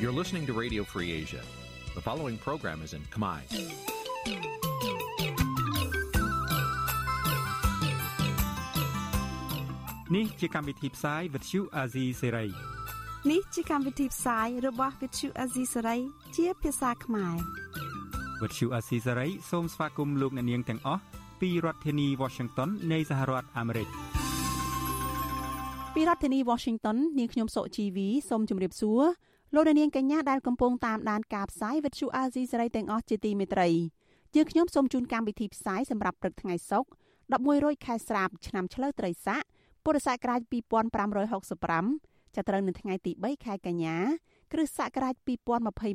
You're listening to Radio Free Asia. The following program is in Khmer. Nǐ chi càm bi tiệp xáy vệt chiu a zì sê ray នេះជាកម្មវិធីផ្សាយរបស់ Vithu Azisari ជាភាសាខ្មែរ វត្តឈូអាស៊ីសេរីសូមស្វាគមន៍លោកអ្នកនាងទាំងអស់ពីរដ្ឋធានី Washington នៃសហរដ្ឋអាមេរិក ពីរដ្ឋធានី Washington នាងខ្ញុំសុជីវីសូមជម្រាបសួរ លោកអ្នកនាងកញ្ញាដែលកំពុងតាមដានការផ្សាយ Vithu Azisari ទាំងអស់ជាទីមេត្រីយើងខ្ញុំសូមជូនកម្មវិធីផ្សាយសម្រាប់ព្រឹកថ្ងៃសុក្រ11រោចខែស្រាបឆ្នាំឆ្លូវត្រីស័កពុរសករាជ2565ចាប់ត្រូវនៅថ្ងៃទី3ខែកញ្ញាគ្រិស្តសករាជ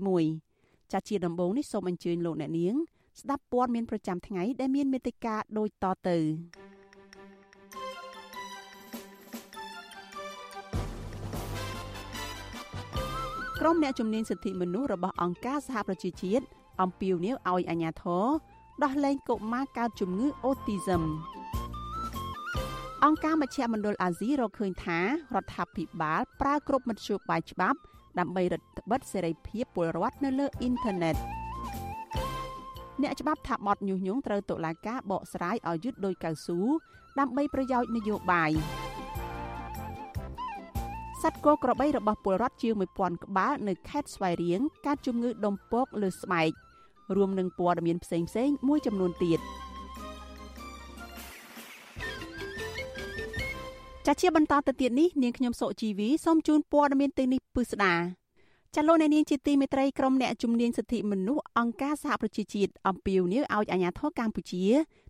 2021ចាជាដំបូងនេះសូមអញ្ជើញលោកអ្នកនាង ស្ដាប់ព័ត៌មានប្រចាំថ្ងៃដែលមានមេត្តាដូចតទៅ ក្រុមអ្នកជំនាញសិទ្ធិមនុស្សរបស់អង្គការសហប្រជាជាតិអំពាវនាវឲ្យអាជ្ញាធរដោះលែងកុមារកើតជំងឺអូទីសឹមអង្គការមជ្ឈមណ្ឌលអាស៊ីរកឃើញថារដ្ឋាភិបាលប្រើគ្រប់មធ្យោបាយច្បាប់ ដើម្បីរឹតបន្តឹងសេរីភាពពលរដ្ឋនៅលើអ៊ីនធឺណិតអ្នកច្បាប់ថាបទញុះញង់ត្រូវតុលាការបកស្រាយឲ្យយឺតដោយកៅស៊ូដើម្បីប្រយោជន៍នយោបាយ សត្វគោក្របីរបស់ពលរដ្ឋជាង1000ក្បាលនៅខេត្តស្វាយរៀងកើតជំងឺដុំពកលើស្បែករួមនឹងព័ត៌មានផ្សេងៗមួយចំនួនទៀត។ចាជាបន្តទៅទៀតនេះនាងខ្ញុំសុជីវីសូមជូនព័ត៌មានទាំងនេះពិស្ដាចាលោកអ្នកនាងជាទីមេត្រីក្រុមអ្នកជំនាញសិទ្ធិមនុស្សអង្គការសហប្រជាជាតិអំពាវនាវឲ្យអាជ្ញាធរកម្ពុជា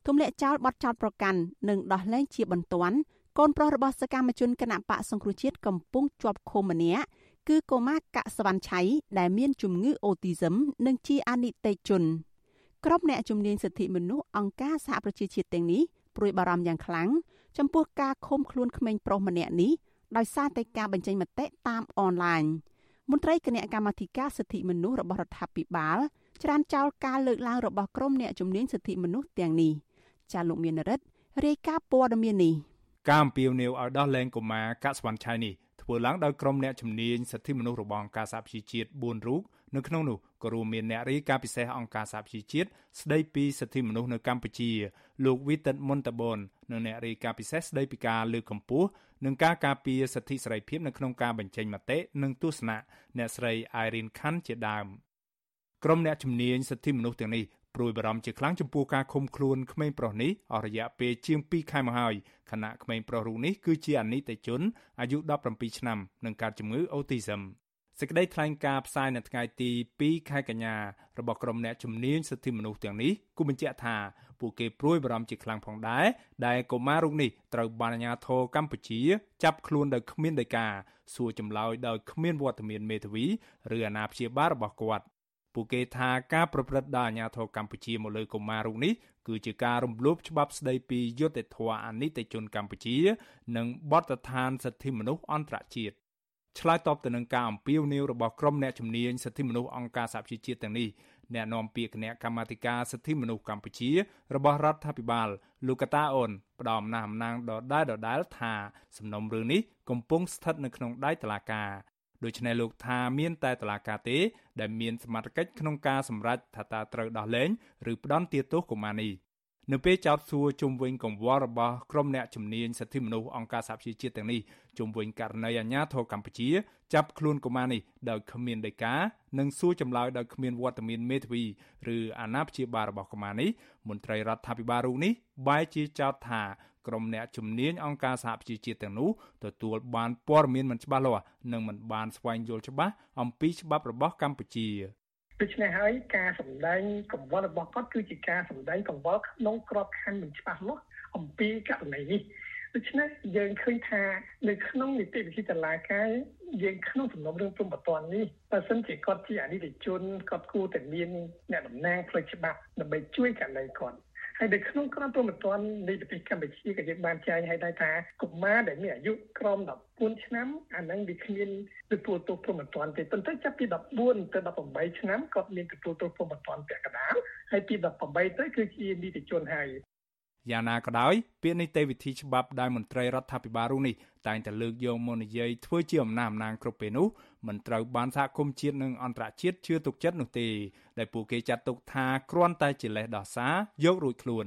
ទម្លាក់ចោលបទចោទប្រកាន់និងដោះលែងជាបន្ទាន់ កូនប្រុសរបស់សកម្មជនគណៈបកសង្គ្រោះជាតិកំពុងជាប់ឃុំម្នាក់គឺកូម៉ាកសវណ្ណឆៃដែលមានជំងឺអូទីសឹមនិងជាអនិច្ចជនក្រុមអ្នកជំនាញសិទ្ធិមនុស្សអង្គការសហប្រជាជាតិទាំងនេះព្រួយបារម្ភយ៉ាងខ្លាំងចំពោះការឃុំខ្លួនក្មេងប្រុសម្នាក់នេះដោយសារតែការបញ្ចេញមតិតាមអនឡាញមន្ត្រីគណៈកម្មាធិការសិទ្ធិមនុស្សរបស់រដ្ឋាភិបាលច្រានចោលការលើកឡើងរបស់ក្រុមអ្នកជំនាញសិទ្ធិមនុស្សទាំងនេះចាលោកមានរិទ្ធរាយការណ៍ព័ត៌មាននេះ ការអំពាវនាវឲ្យដោះលែងកុមារកាក់ស្វាន់ឆៃនេះធ្វើឡើងដោយក្រុមអ្នកជំនាញសិទ្ធិមនុស្សរបស់អង្គការសហប្រជាជាតិ4រូបនៅក្នុងនោះក៏រួមមានអ្នករាយការណ៍ពិសេសអង្គការសហប្រជាជាតិស្ដីពីសិទ្ធិមនុស្សនៅកម្ពុជា លោកវីតិតមុនតាបននិងអ្នករាយការណ៍ពិសេសស្ដីពីការលើកកម្ពស់និងការការពារសិទ្ធិសេរីភាពនៅក្នុងការបញ្ចេញមតិនិងទស្សនៈអ្នកស្រី Irene Khan ជាដើមក្រុមអ្នកជំនាញសិទ្ធិមនុស្សទាំងនេះ ព្រួយបារម្ភជាខ្លាំងចំពោះការឃុំខ្លួនក្មេងប្រុសនេះអស់រយៈពេលជាង2ខែមកហើយខណៈក្មេងប្រុសរូបនេះគឺជាអនិច្ចជនអាយុ17ឆ្នាំនឹងកើតជំងឺអូទីសឹមសេចក្តីថ្លែងការណ៍ផ្សាយនៅថ្ងៃទី2ខែកញ្ញារបស់ក្រុមអ្នកជំនាញសិទ្ធិមនុស្សទាំងនេះគូបញ្ជាក់ថាពួកគេព្រួយបារម្ភជាខ្លាំងផងដែរដែលកុមាររូបនេះត្រូវបានអាជ្ញាធរកម្ពុជាចាប់ខ្លួនដោយគ្មានដីកាសួរចម្លើយដោយគ្មានវត្តមានមេធាវីឬអាណាព្យាបាលរបស់គាត់ ពួកគេថាការប្រព្រឹត្តដោយអាជ្ញាធរកម្ពុជាមកលើកុមាររូបនេះគឺជាការរំលោភច្បាប់ស្តីពីយុត្តិធម៌អនិច្ចជនកម្ពុជា និងបទដ្ឋានសិទ្ធិមនុស្សអន្តរជាតិឆ្លើយតបទៅនឹងការអំពាវនាវរបស់ក្រុមអ្នកជំនាញសិទ្ធិមនុស្សអង្គការសហប្រជាជាតិទាំងនេះអ្នកនាំពាក្យគណៈកម្មាធិការសិទ្ធិមនុស្សកម្ពុជា របស់រដ្ឋាភិបាលលោកកតាអូនផ្ដំអំណះអំណាងដដែលដដែលថាសំណុំរឿងនេះកំពុងស្ថិតនៅក្នុងដៃតុលាការ ដូច្នេះលោកថាមានតែតុលាការទេដែលមានសមត្ថកិច្ចក្នុងការសម្រេចថាតើត្រូវដោះលែងឬផ្ដន្ទាទោសកុមារនេះនៅពេលចោទសួរជុំវិញកង្វល់របស់ក្រុមអ្នកជំនាញសិទ្ធិមនុស្សអង្គការសហប្រជាជាតិទាំងនេះជុំវិញករណីអាញាធរកម្ពុជាចាប់ខ្លួនកុមារនេះដោយគ្មានដីកានិងសួរចម្លើយដោយគ្មានវត្តមានមេធាវីឬអាណាព្យាបាលរបស់កុមារនេះមន្ត្រីរដ្ឋាភិបាលរូបនេះបែរជាចោទថា ក្រុមអ្នកជំនាញអង្គការសហប្រជាជាតិទាំងនោះទទួលបានព័ត៌មានមិនច្បាស់លាស់និងមិនបានស្វែងយល់ច្បាស់អំពីច្បាប់របស់កម្ពុជាដូច្នេះហើយការសម្ដែងកង្វល់របស់គាត់គឺជាការសម្ដែងកង្វល់ក្នុងក្របខ័ណ្ឌមិនច្បាស់លាស់អំពីករណីនេះដូច្នេះយើងឃើញថានៅក្នុងនីតិវិធីតឡាការយើងក្នុងសំណុំរឿងព្រំប្រទាននេះបើសិនជាគាត់ជាអនិច្ចជនគាត់គួរតែមានអ្នកតំណាងផ្លូវច្បាប់ដើម្បីជួយករណីគាត់ ហើយនៅក្នុងក្រមព្រំប្រទាននៃប្រទេសកម្ពុជាក៏យើងបានចែងឲ្យដែរថាកុមារដែលមានអាយុក្រោម14ឆ្នាំអានឹងវាគ្មានទទួលទោសព្រំប្រទានទេប៉ុន្តែចាប់ពី14ទៅ18ឆ្នាំគាត់មានទទួលទោសព្រំប្រទានពាក់កណ្ដាលហើយពី18ទៅគឺជានីតិជនហើយយ៉ាងណាក៏ដោយពាក្យនីតិវិធីច្បាប់ដែលមន្ត្រីរដ្ឋាភិបាលរូបនេះតែងតែលើកយកមកនិយាយធ្វើជាអំណះអំណាងគ្រប់ពេលនោះ មិនត្រូវបានសហគមន៍ជាតិនិងអន្តរជាតិជឿទុកចិត្តនោះទេដែលពួកគេចាត់ទុកថាគ្រាន់តែជាលេសដោះសារយករួចខ្លួន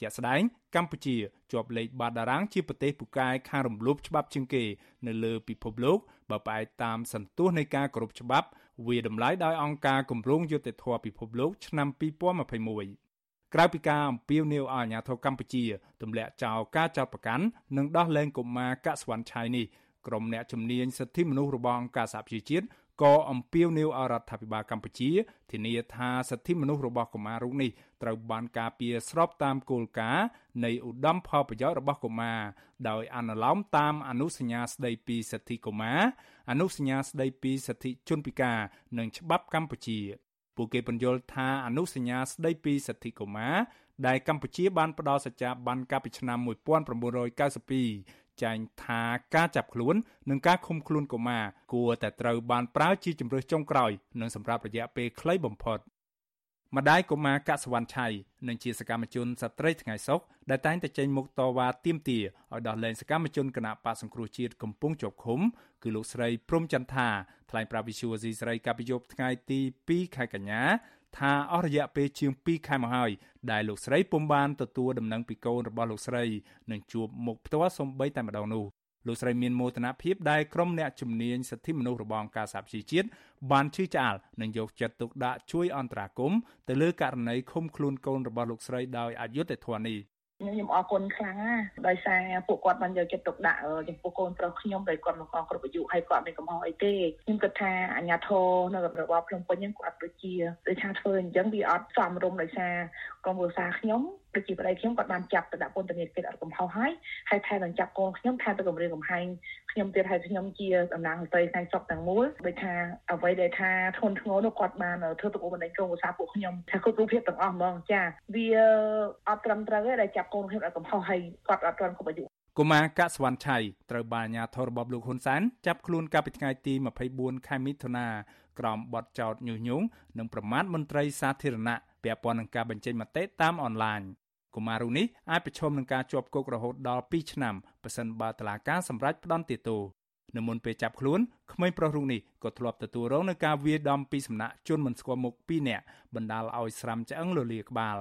ជាក់ស្ដែងកម្ពុជាជាប់លេខបាតតារាងជាប្រទេសពូកែខាងរំលោភច្បាប់ជាងគេ នៅលើពិភពលោកបើផ្អែកតាមសន្ទុះនៃការគោរពច្បាប់វាតម្លៃដោយអង្គការគម្រោងយុត្តិធម៌ពិភពលោកឆ្នាំ2021ក្រៅពីការអំពាវនាវឲ្យអាជ្ញាធរកម្ពុជាទម្លាក់ចោលការចោទប្រកាន់និងដោះលែងកុមារកាក់ស្វាន់ឆៃនេះ ក្រុមអ្នកជំនាញសិទ្ធិមនុស្សរបស់អង្គការសហប្រជាជាតិក៏អំពាវនាវឲ្យរដ្ឋាភិបាលកម្ពុជាធានាថាសិទ្ធិមនុស្សរបស់កុមាររូបនេះត្រូវបានការពារស្របតាមគោលការណ៍នៃឧត្តមផលប្រយោជន៍របស់កុមារដោយអនុលោមតាមអនុសញ្ញាស្តីពីសិទ្ធិកុមារអនុសញ្ញាស្តីពីសិទ្ធិជនពិការនិងច្បាប់កម្ពុជាពួកគេបញ្យល់ថាអនុសញ្ញាស្តីពីសិទ្ធិកុមារដែលកម្ពុជាបានផ្ដល់សច្ចាប័នកាលពីឆ្នាំ1992 ចែងថាការចាប់ខ្លួន និងការឃុំខ្លួនកុមារគួរតែត្រូវបានប្រើជាជំរើសចុងក្រោយនិងសម្រាប់រយៈពេលខ្លីបំផុតម្ដាយកុមារកាក់សវណ្ណឆៃនិងជាសកម្មជនស្ត្រីថ្ងៃសុខដែលតែងតែចេញមុខតវ៉ាទាមទារឲ្យដោះលែងសកម្មជនគណៈបកសង្គ្រោះជាតិកំពុងជាប់ឃុំគឺលោកស្រីព្រំចន្ទថាថ្លែងប្រាប់វិសុវស៊ីស្រីកាលពីយប់ថ្ងៃទី2ខែកញ្ញា ថាអស់រយៈពេលជាង2ខែមកហើយដែលលោកស្រីពុំបានទទួលដំណឹងពីកូនរបស់លោកស្រីនឹងជួបមុខផ្ទាល់សំបីតែម្ដងនោះលោកស្រីមានមោទនភាពដែលក្រុមអ្នកជំនាញសិទ្ធិមនុស្សរបស់អង្គការសហប្រជាជាតិបានជឿឆ្អាលនិងយកចិត្តទុកដាក់ជួយអន្តរាគមន៍ទៅលើករណីឃុំខ្លួនកូនរបស់លោកស្រីដោយអយុត្តិធម៌នេះ ខ្ញុំអរគុណខ្លាំងណាស់ដោយសារពួកគាត់បានយកចិត្តទុកដាក់ចំពោះកូនប្រុសខ្ញុំដោយគាត់មកកគ្រប់អាយុហើយគាត់មានកំហុសអីទេខ្ញុំគិតថាអាញាធរនៅរបបភ្នំពេញហ្នឹងគាត់ដូចជាដូចថាធ្វើអញ្ចឹងវាអត់សមរម្យដោយសារក្រុមគ្រួសារខ្ញុំ ដូចជាប្តីខ្ញុំគាត់បានចាប់ទៅដាក់ពន្ធនាគារអត់កំហុសហើយហើយថែមទាំងចាប់កូនខ្ញុំថែមទាំងគម្រាមកំហែងខ្ញុំទៀតហើយខ្ញុំជាតំណាងស្ត្រីផ្នែកសុខទាំងមូលដូចថាអ្វីដែលថាធនធ្ងរនោះគាត់បានធ្វើទៅបណ្ដេញក្រុមគ្រួសារពួកខ្ញុំថាគ្រប់រូបភាពទាំងអស់ហ្មងចាវាអត់ត្រឹមត្រូវទេដែលចាប់កូនខ្ញុំអត់កំហុសហើយគាត់អត់ទាន់គ្រប់អាយុកុមារកាក់សវណ្ណឆៃត្រូវបានអាជ្ញាធររបបលោកហ៊ុនសែនចាប់ខ្លួនកាលពីថ្ងៃទី24ខែមិថុនាក្រោមបទចោទញុះញង់និងប្រមាថមន្ត្រីសាធារណៈ ពាក់ព័ន្ធនឹងការបញ្ចេញមតិតាមអនឡាញកុមាររូបនេះអាចប្រឈមនឹងការជាប់គុករហូតដល់2ឆ្នាំប្រសិនបើតុលាការសម្រេចផ្តន្ទាទោសនៅមុនពេលចាប់ខ្លួនក្មេងប្រុសរូបនេះក៏ធ្លាប់ទទួលរងនឹងការវាយដំពីសំណាក់ជនមិនស្គាល់មុខ2នាក់បណ្ដាលឲ្យស្រាំឆ្អឹងលលាក្បាល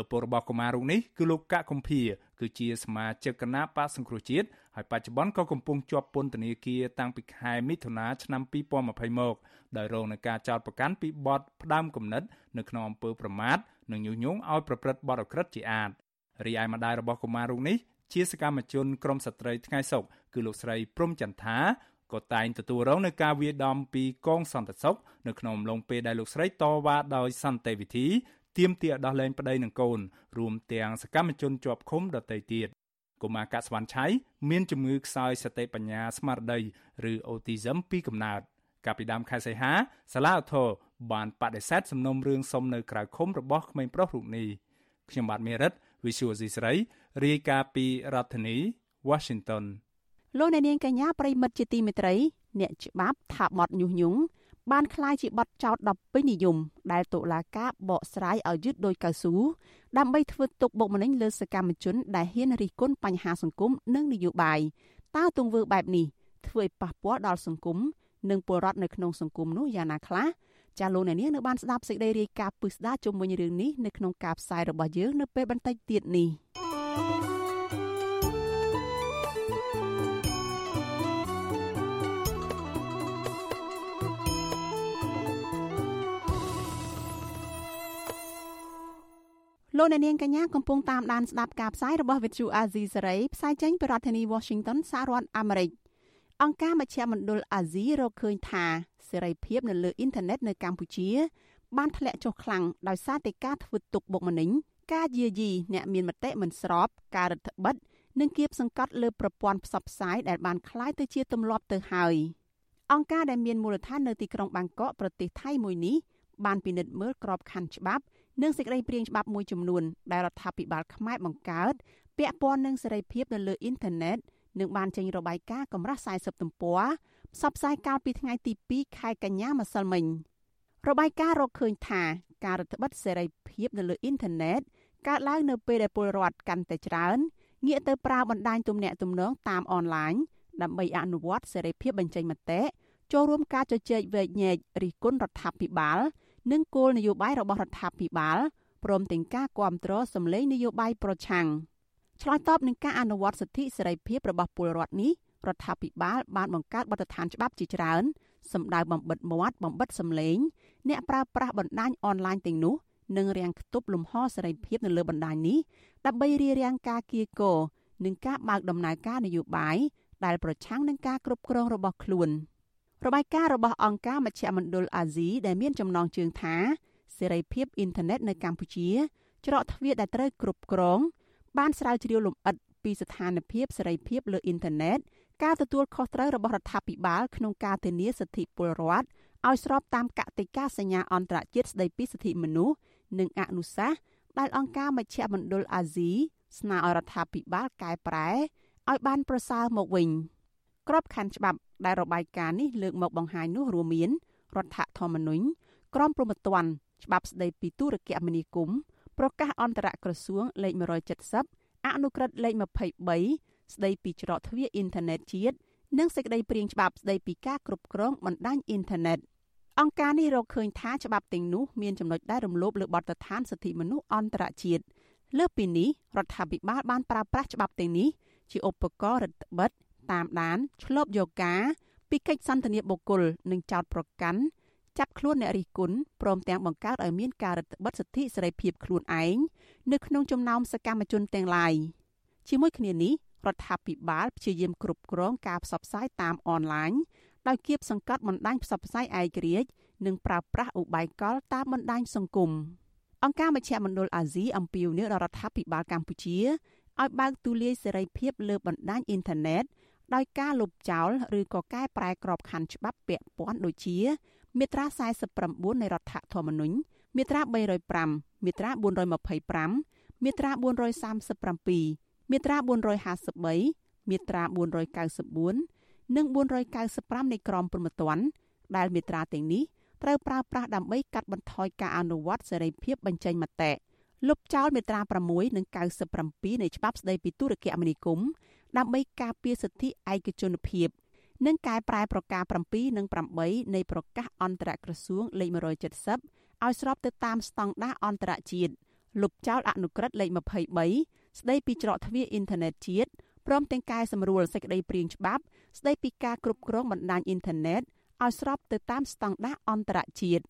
ឪពុករបស់កុមាររូបនេះគឺលោកកកកំភា គឺជាសមាជិកគណៈបកសង្គ្រោះជាតិហើយបច្ចុប្បន្នក៏កំពុងជាប់ពន្ធនាគារតាំងពីខែមិថុនាឆ្នាំ2020មកដោយរងនឹងការចោទប្រកាន់ពីបទផ្ដាំគំនិតនៅក្នុងអំពើប្រមាថនិងញុះញង់ឲ្យប្រព្រឹត្តបទអក្រិតជាអាតរីឯម្ដាយរបស់កុមាររូបនេះជាសកម្មជនក្រមស្ត្រីថ្ងៃសុកគឺលោកស្រីព្រំចន្ទថាក៏តែងទទួលរងនឹងការវាយដំពីកងសន្តិសុខនៅក្នុងអំឡុងពេលដែលលោកស្រីតវ៉ាដោយសន្តិវិធី ទាមទារដោះលែងប្តីនិងកូនរួមទាំងសកម្មជនជាប់ឃុំដទៃទៀតកុមារកាក់ស្វាន់ឆៃមានជំងឺខ្សោយសតិបញ្ញាស្មារតីឬ autism ពីកំណើតកាលពីដើមខែសីហាសាលាឧទ្ធរបានបដិសេធសំណុំរឿងសុំនៅក្រៅឃុំរបស់ក្មេងប្រុសរូបនេះខ្ញុំបាទមេរិត Visual C ស្រីរាយការណ៍ពីរដ្ឋធានី Washington លោកអ្នកនាងកញ្ញាប្រិមិត្តជាទីមេត្រី អ្នកច្បាប់ថាបទញុះញង់ បានក្លាយជាបទចោទដ៏ពេញនិយមដែលតុលាការបកស្រាយឲ្យយឺតដោយកៅស៊ូដើម្បីធ្វើទុកបុកម្នេញលើសកម្មជនដែលហ៊ានរិះគន់បញ្ហាសង្គមនិងនយោបាយតើទង្វើបែបនេះធ្វើឲ្យប៉ះពាល់ដល់សង្គមនិងពលរដ្ឋនៅក្នុងសង្គមនោះយ៉ាងណាខ្លះចាលោកអ្នកនាងនៅបានស្ដាប់សេចក្តីរាយការណ៍ពឹស្ដាជុំវិញរឿងនេះនៅក្នុងការផ្សាយរបស់យើងនៅពេលបន្តិចទៀតនេះ លោកអ្នកនាងកញ្ញាកំពុងតាមដានស្ដាប់ការផ្សាយរបស់ Vithu Azizi Saray ផ្សាយចេញពីរដ្ឋធានី Washington សហរដ្ឋអាមេរិកអង្គការមជ្ឈមណ្ឌលអាស៊ីរកឃើញថាសេរីភាពនៅលើអ៊ីនធឺណិតនៅកម្ពុជា បានធ្លាក់ចុះខ្លាំងដោយសារតែការធ្វើទុកបុកម្នេញការយាយីអ្នកមានមតិមិនស្របការរដ្ឋបិទនិងគៀបសង្កត់លើប្រព័ន្ធផ្សព្វផ្សាយដែលបានคล้ายទៅជាទម្លាប់ទៅហើយអង្គការដែលមានមូលដ្ឋាននៅទីក្រុងបាងកកប្រទេសថៃមួយនេះបានពិនិត្យមើលក្របខ័ណ្ឌច្បាប់ និងសេចក្តីព្រាងច្បាប់មួយចំនួនដែលរដ្ឋាភិបាលខ្មែរបង្កើតពាក់ព័ន្ធនឹងសេរីភាពនៅលើអ៊ីនធឺណិតនិងបានចេញរបាយការណ៍កម្រាស់40ទំព័រផ្សព្វផ្សាយកាលពីថ្ងៃទី2ខែកញ្ញាម្សិលមិញរបាយការណ៍រកឃើញថាការរដ្ឋបិទសេរីភាពនៅលើអ៊ីនធឺណិតកើតឡើងនៅពេលដែលពលរដ្ឋកាន់តែច្រើនងាកទៅប្រើបណ្ដាញទំនាក់ទំនងតាមអនឡាញដើម្បីអនុវត្តសេរីភាពបញ្ចេញមតិចូលរួមការជជែកវែកញែករិះគន់រដ្ឋាភិបាល និងគោលនយោបាយរបស់រដ្ឋាភិបាលព្រមទាំងការគ្រប់គ្រងសម្លេងនយោបាយប្រឆាំងឆ្លើយតបនឹងការអនុវត្តសិទ្ធិសេរីភាពរបស់ពលរដ្ឋនេះរដ្ឋាភិបាលបានបង្កើតបទដ្ឋានច្បាប់ជាច្រើនសម្ដៅបំបិតមាត់បំបិតសម្លេង អ្នកប្រើប្រាស់បណ្ដាញអនឡាញទាំងនោះនិងរាំងខ្ទប់លំហសេរីភាពនៅលើបណ្ដាញនេះដើម្បីរារាំងការគៀកោនិងការបើកដំណើរការនយោបាយដែលប្រឆាំងនឹងការគ្រប់គ្រងរបស់ខ្លួន របាយការណ៍របស់អង្គការមជ្ឈមណ្ឌលអាស៊ីដែលមានចំណងជើងថាសេរីភាពអ៊ីនធឺណិតនៅកម្ពុជា ច្រកទ្វារដែលត្រូវគ្រប់គ្រង បានស្រាវជ្រាវលម្អិតពីស្ថានភាពសេរីភាពលើអ៊ីនធឺណិតការទទួលខុសត្រូវរបស់រដ្ឋាភិបាលក្នុងការធានាសិទ្ធិពលរដ្ឋឲ្យស្របតាមកតិកាសញ្ញាអន្តរជាតិស្តីពីសិទ្ធិមនុស្សនិងអនុសាសន៍ដែលអង្គការមជ្ឈមណ្ឌលអាស៊ីស្នើឲ្យរដ្ឋាភិបាលកែប្រែឲ្យបានប្រសើរមកវិញក្របខ័ណ្ឌច្បាប់ ដែលរបាយការណ៍នេះលើកមកបង្ហាញនោះរួមមានរដ្ឋធម្មនុញ្ញក្រមព្រហ្មទណ្ឌច្បាប់ស្តីពីទូរគមនាគមន៍ប្រកាសអន្តរក្រសួងលេខ170អនុក្រឹត្យលេខ23ស្តីពីច្រកទ្វារអ៊ីនធឺណិតជាតិនិងសេចក្តីព្រាងច្បាប់ស្តីពីការគ្រប់គ្រងបណ្ដាញអ៊ីនធឺណិតអង្គការនេះរកឃើញថាច្បាប់ទាំងនោះមានចំណុចដែលរំលោភលើបទដ្ឋានសិទ្ធិមនុស្សអន្តរជាតិលើសពីនេះរដ្ឋាភិបាលបានប្រើប្រាស់ច្បាប់ទាំងនេះជាឧបករណ៍រដ្ឋបិទ តាមដានឆ្លប់យកការពីកិច្ចសន្ទនាបុគ្គលនិងចោតប្រកាន់ចាប់ខ្លួនអ្នករិះគន់ព្រមទាំងបង្កើតឲ្យមានការរដ្ឋបិទសិទ្ធិសេរីភាពខ្លួនឯងនៅក្នុងចំណោមសកម្មជនទាំងឡាយជាមួយគ្នានេះរដ្ឋាភិបាលព្យាយាមគ្រប់គ្រងការផ្សព្វផ្សាយតាមអនឡាញដោយគៀបសង្កត់បណ្ដាញផ្សព្វផ្សាយឯករាជ្យនិងប្រើប្រាស់ឧបាយកលតាមបណ្ដាញសង្គមអង្គការមជ្ឈមណ្ឌលអាស៊ីអំពាវនាវដល់រដ្ឋាភិបាលកម្ពុជាឲ្យបើកទូលាយសេរីភាពលើបណ្ដាញអ៊ីនធឺណិត ដោយការលុបចោលឬក៏កែប្រែក្របខ័ណ្ឌច្បាប់ពាក់ព័ន្ធដូចជា មាត្រា49នៃរដ្ឋធម្មនុញ្ញមាត្រា305មាត្រា425មាត្រា437មាត្រា453មាត្រា494និង495នៃក្រមព្រហ្មទណ្ឌដែលមាត្រាទាំងនេះត្រូវប្រើប្រាស់ដើម្បីកាត់បន្ថយការអនុវត្តសេរីភាពបញ្ចេញមតិលុបចោលមាត្រា6និង97នៃច្បាប់ស្តីពីទូរគមនាគមន៍ ដើម្បីការពារសិទ្ធិឯកជនភាពនិងកែប្រែប្រការ7និង8នៃប្រកាសអន្តរក្រសួងលេខ170ឲ្យស្របទៅតាមស្តង់ដារអន្តរជាតិលុបចោលអនុក្រឹត្យលេខ23ស្តីពីច្រកទ្វារអ៊ីនធឺណិតជាតិព្រមទាំងកែសម្រួលសេចក្តីព្រាងច្បាប់ស្តីពីការគ្រប់គ្រងបណ្ដាញអ៊ីនធឺណិតឲ្យស្របទៅតាមស្តង់ដារអន្តរជាតិ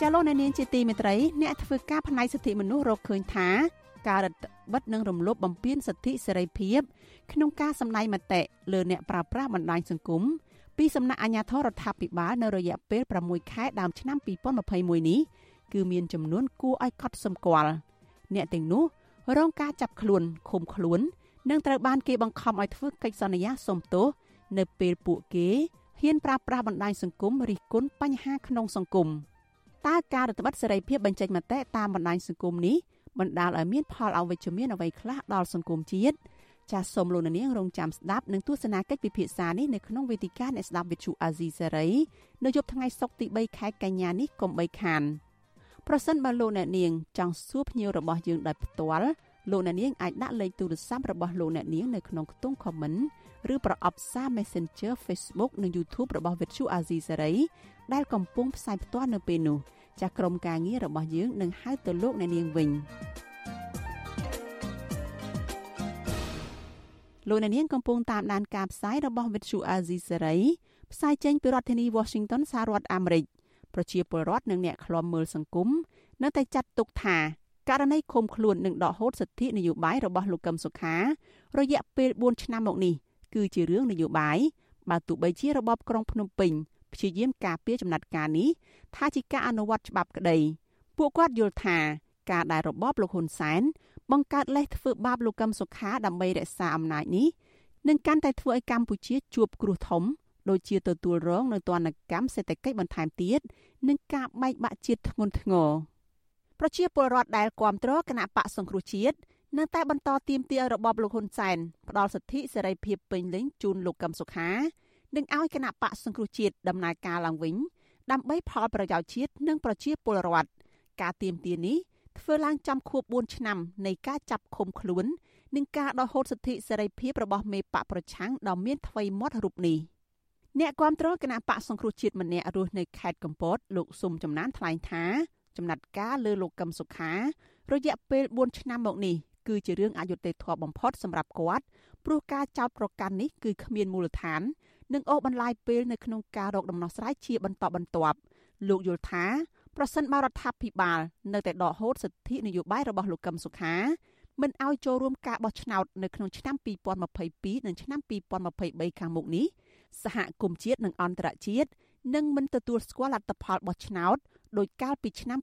ចាលោកអ្នកនាងជាទីមេត្រីអ្នកធ្វើការផ្នែកសិទ្ធិមនុស្សរកឃើញថាការរដ្ឋបិទនិងរំលោភបំពានសិទ្ធិសេរីភាពក្នុងការសម្ដែងមតិលើអ្នកប្រើប្រាស់បណ្ដាញសង្គមពីសំណាក់អាជ្ញាធររដ្ឋាភិបាលនៅរយៈពេល6ខែដើមឆ្នាំ2021នេះគឺមានចំនួនគួរឲ្យកត់សម្គាល់អ្នកទាំងនោះរងការចាប់ខ្លួនឃុំខ្លួននិងត្រូវបានគេបង្ខំឲ្យធ្វើកិច្ចសន្យាសុំទោសនៅពេលពួកគេហ៊ានប្រើប្រាស់បណ្ដាញសង្គមរិះគន់បញ្ហាក្នុងសង្គម តើការរដ្ឋបတ်សេរីភាពបញ្ចេញមតិតាមបណ្ដាញសង្គមនេះបណ្ដាលឲ្យមានផលអវិជ្ជមានអ្វីខ្លះដល់សង្គមជាតិចាសសូមលោកនាងរងចាំស្ដាប់និងទស្សនាកិច្ចពិភាក្សានេះនៅក្នុងវេទិកាអ្នកស្ដាប់វិទ្យុអាស៊ីសេរីនៅយប់ថ្ងៃសុក្រទី3ខែកញ្ញានេះកុំបីខានប្រសិនបើលោកអ្នកនាងចង់សួរភ្ញៀវរបស់យើងដោយផ្ទាល់លោកអ្នកនាងអាចដាក់លេខទូរស័ព្ទរបស់លោកអ្នកនាងនៅក្នុងខ្ទង់ comment ឬប្រអប់សារ Messenger Facebook និង YouTube របស់ Vuthu Azizi Serai ដែលកំពុងផ្សាយផ្ទាល់នៅពេលនេះចាស់ក្រុមការងាររបស់យើងនឹងហៅទៅលោកអ្នកនាងវិញលោកអ្នកនាងកំពុងតាមដានការផ្សាយរបស់ Vuthu Azizi Serai ផ្សាយចេញពីរដ្ឋធានី Washington សហរដ្ឋអាមេរិកប្រជាពលរដ្ឋនិងអ្នកខ្លំមើលសង្គមនៅតែចាត់ទុកថាករណីឃុំខ្លួននិងដកហូតសិទ្ធិនយោបាយរបស់លោកកឹមសុខា រយៈពេល4ឆ្នាំមកនេះគឺជារឿងនយោបាយបើទោះបីជារបបក្រុងភ្នំពេញ ព្យាយាមការពារចំណាត់ការនេះថាជាការអនុវត្តច្បាប់ក្តីពួកគាត់យល់ថាការដែលរបបលោកហ៊ុនសែនបង្កើតលេសធ្វើបាបលោកកឹមសុខាដើម្បីរក្សាអំណាចនេះនឹងកាន់តែធ្វើឲ្យកម្ពុជាជួបគ្រោះធំដូចជាទទួលរងនៅទណ្ឌកម្មសេដ្ឋកិច្ចបន្ថែមទៀតនិងការបែកបាក់ជាតិធ្ងន់ធ្ងរប្រជាពលរដ្ឋដែលគាំទ្រគណៈបកសង្គ្រោះជាតិនៅតែបន្តទាមទាររបបលោកហ៊ុនសែនផ្ដល់សិទ្ធិសេរីភាពពេញលេញជូនលោកកឹមសុខា និងឲ្យគណៈបកសង្គ្រោះជាតិដំណើរការឡើងវិញដើម្បីផលប្រយោជន៍ជាតិនិងប្រជាពលរដ្ឋការទៀមទានេះធ្វើឡើងចំខួប4ឆ្នាំនៃការចាប់ឃុំខ្លួននិងការដកហូតសិទ្ធិសេរីភាពរបស់មេបកប្រឆាំងដ៏មានថ្មីមាត់រូបនេះអ្នកគាំទ្រគណៈបកសង្គ្រោះជាតិម្នាក់រស់នៅខេត្តកំពតលោកស៊ុំចំណានថ្លែងថាចំណាត់ការលើលោកកឹមសុខា រយៈពេល4ឆ្នាំមកនេះគឺជារឿងអយុត្តិធម៌បំផុតសម្រាប់គាត់ព្រោះការចោទប្រកាន់នេះគឺគ្មានមូលដ្ឋាន និងអូសបន្លាយពេលនៅក្នុងការរកដំណោះស្រាយជាបន្តបន្ទាប់លោកយល់ថាប្រសិនបើរដ្ឋាភិបាល នៅតែដកហូតសិទ្ធិនយោបាយរបស់លោកកឹមសុខាមិនឲ្យចូលរួមការបោះឆ្នោតនៅក្នុងឆ្នាំ2022និងឆ្នាំ2023ខាងមុខនេះសហគមន៍ជាតិនិងអន្តរជាតិនឹងមិនទទួលស្គាល់លទ្ធផលបោះឆ្នោតដោយកាលពីឆ្នាំ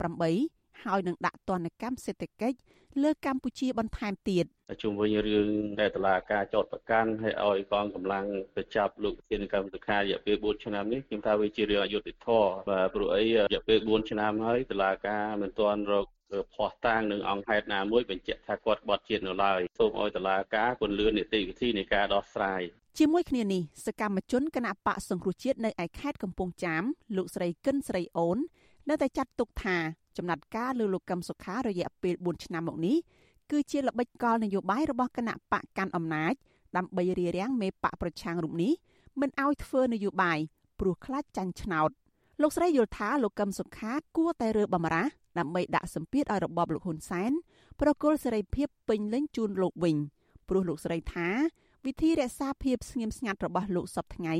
2018 ហើយនឹងដាក់ទណ្ឌកម្មសេដ្ឋកិច្ចលើកម្ពុជាបន្ថែមទៀតជុំវិញរឿងដែលតឡាការចោតប្រកាន់ហើយឲ្យកងកម្លាំងទៅចាប់លោកធានកម្មសុខារយៈពេល4ឆ្នាំនេះខ្ញុំថាវាជារឿងអយុត្តិធម៌បាទព្រោះអីរយៈពេល4ឆ្នាំហើយតឡាការមិនទាន់រកភ័ស្តុតាងនឹងអង្គហេតុណាមួយបញ្ជាក់ថាគាត់បាត់ជាតិនៅឡើយសូមឲ្យតឡាការពន្លឿននីតិវិធីនៃការដោះស្រាយជាមួយគ្នានេះសកម្មជនគណៈបកសង្គ្រោះជាតិនៅឯខេត្តកំពង់ចាមលោកស្រីគិនស្រីអូន នៅតែចាត់ទុកថាចំណាត់ការលើលោកកឹមសុខារយៈពេល4ឆ្នាំមកនេះគឺជាល្បិចកលនយោបាយរបស់គណៈបកកាន់អំណាចដើម្បីរារាំងមេបកប្រឆាំងរូបនេះមិនឲ្យធ្វើនយោបាយព្រោះខ្លាចចាញ់ឆ្នោតលោកស្រីយល់ថាលោកកឹមសុខាគួរតែរើបំរាស់ដើម្បីដាក់សម្ពាធឲ្យរបបលោកហ៊ុនសែនប្រគល់សេរីភាពពេញលេញជូនលោកវិញព្រោះលោកស្រីថាវិធីរក្សាភាពស្ងៀមស្ងាត់របស់លោកសពថ្ងៃ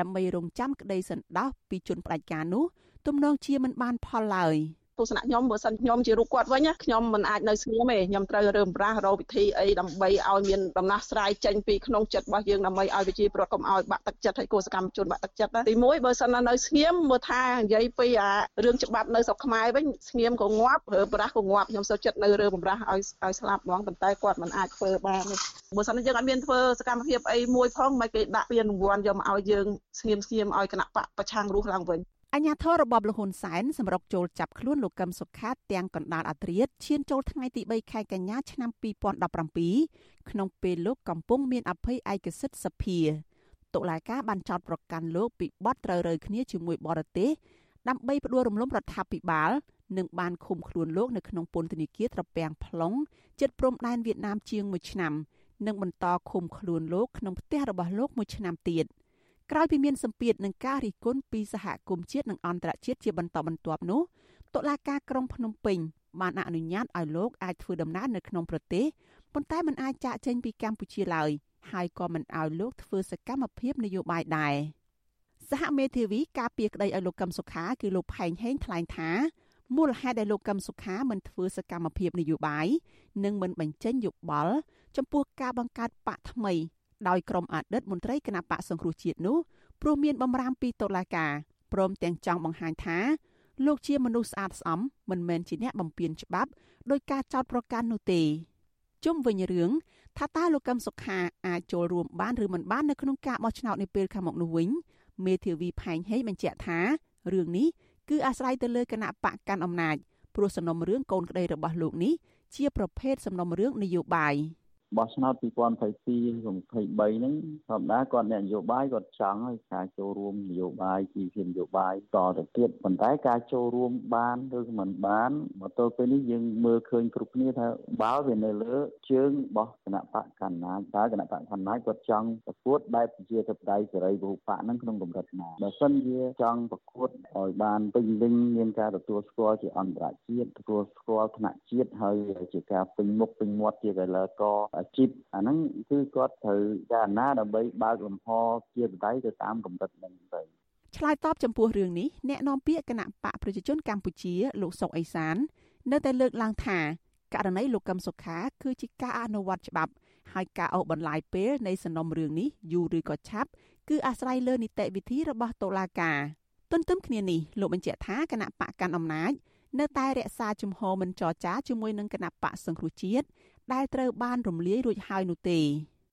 ដើម្បីរងចាំក្តីសន្តោសពីជនផ្ដាច់ការនោះ ទំនងជាមិនបានផលឡើយ។ទស្សនៈខ្ញុំបើសិនខ្ញុំជារូបគាត់វិញខ្ញុំមិនអាចនៅស្ងៀមទេខ្ញុំត្រូវរើមប្រាស់រកវិធីអីដើម្បីឲ្យមានដំណោះស្រាយចេញពីក្នុងចិត្តរបស់យើងដើម្បីឲ្យវិជាប្រវត្តិកុំឲ្យបាក់ទឹកចិត្តឲ្យកោសកម្មជនបាក់ទឹកចិត្តទីមួយបើសិននៅស្ងៀមមើលថានិយាយពីអារឿងច្បាប់នៅស្រុកខ្មែរវិញស្ងៀមក៏ងាប់រើប្រាស់ក៏ងាប់ខ្ញុំសូវចិត្តនៅរើបំរាស់ឲ្យឲ្យស្លាប់ហ្មងប៉ុន្តែគាត់មិនអាចធ្វើបានទេបើសិនយើងអត់មានធ្វើសកម្មភាពអីមួយផងមិនគេដាក់ពានរង្វាន់យកមកឲ្យយើងស្ងៀមស្ងៀមឲ្យគណៈបកប្រឆាំងរស់ឡើងវិញ អញ្ញាធររបបលហ៊ុនសែនសម្រុកចូលចាប់ខ្លួនលោកកឹមសុខាទាំងកណ្ដាលអាត្រៀតឈានចូលថ្ងៃទី3ខែកញ្ញាឆ្នាំ2017ក្នុងពេលលោកកំពុងមានអភ័យឯកសិទ្ធិសភាតុលាការបានចោទប្រកាន់លោកពីបទត្រូវរើគ្នាជាមួយបរទេសដើម្បីផ្ដួលរំលំរដ្ឋាភិបាលនិងបានឃុំខ្លួនលោកនៅក្នុងពន្ធនាគារត្រពាំង plong ជិតព្រំដែនវៀតណាមជាង1ឆ្នាំនិងបន្តឃុំខ្លួនលោកក្នុងផ្ទះរបស់លោកមួយឆ្នាំទៀត។ ក្រោយពីមានសម្ពាធនឹងការរិះគន់ពីសហគមន៍ជាតិនិងអន្តរជាតិជាបន្តបន្ទាប់នោះតុលាការក្រុងភ្នំពេញបានអនុញ្ញាតឲ្យលោកអាចធ្វើដំណើរនៅក្នុងប្រទេសប៉ុន្តែមិនអាចចាកចេញពីកម្ពុជាឡើយហើយក៏មិនឲ្យលោកធ្វើសកម្មភាពនយោបាយដែរសហមេធាវីការពារក្តីឲ្យលោកកឹមសុខាគឺលោកផែងហេងថ្លែងថាមូលហេតុដែលលោកកឹមសុខាមិនធ្វើសកម្មភាពនយោបាយនិងមិនបញ្ចេញយោបល់ចំពោះការបង្កើតបកថ្មី ដោយក្រុមអតីតមន្ត្រីគណៈបកសង្គ្រោះជាតិនោះព្រោះមានបំរាមពីតុលាការព្រមទាំងចង់បង្ហាញថាលោកជាមនុស្សស្អាតស្អំមិនមែនជាអ្នកបំពានច្បាប់ដោយការចោទប្រកាន់នោះទេជុំវិញរឿងថាតើលោកកឹមសុខាអាចចូលរួមបានឬមិនបាននៅក្នុងការបោះឆ្នោតនាពេលខាងមុខនោះវិញមេធាវីផែងហេងបញ្ជាក់ថារឿងនេះគឺអាស្រ័យទៅលើគណៈបកកាន់អំណាចព្រោះសំណុំរឿងកូនក្តីរបស់លោកនេះជាប្រភេទសំណុំរឿងនយោបាយ។ បោះឆ្នោត2022 23ហ្នឹងធម្មតាគាត់អ្នកនយោបាយគាត់ចង់ឲ្យការចូលរួមនយោបាយជីវភាពនយោបាយតទៅទៀតប៉ុន្តែការចូលរួមបានឬមិនបានមកទល់ពេលនេះយើងមើលឃើញគ្រប់គ្នាថាបើវានៅលើជើងរបស់គណៈបកកណ្ដាលតើគណៈបកកណ្ដាលគាត់ចង់ប្រកួតបែបជាធិបតេយ្យសេរីពហុបកហ្នឹងក្នុងកម្រិតណាបើសិនជាចង់ប្រកួតឲ្យបានពេញលេញមានការទទួលស្គាល់ជាអន្តរជាតិទទួលស្គាល់ថ្នាក់ជាតិហើយជាការពេញមុខពេញមាត់ជាកីឡាករអាជីពអាហ្នឹងគឺគាត់ត្រូវចារណាដើម្បីបើកលំហជាបដៃទៅតាមកម្រិតហ្នឹងទៅឆ្លើយតបចំពោះរឿងនេះអ្នកនាំពាក្យគណៈបកប្រជាជនកម្ពុជាលោកសុកអេសាន នៅតែលើកឡើងថាករណីលោកកឹមសុខា គឺជាការអនុវត្តច្បាប់ហើយការអូសបន្លាយពេលនៃសំណុំរឿងនេះយូរឬក៏ឆាប់គឺអាស្រ័យលើនីតិវិធីរបស់តុលាការទន្ទឹមគ្នានេះលោកបញ្ជាក់ថាគណៈបកកាន់អំណាចនៅតែរក្សាជំហរមិនចរចាជាមួយនឹងគណៈបកសង្គ្រោះជាតិ ដែលត្រូវបានរំលាយរួចហើយនោះទេ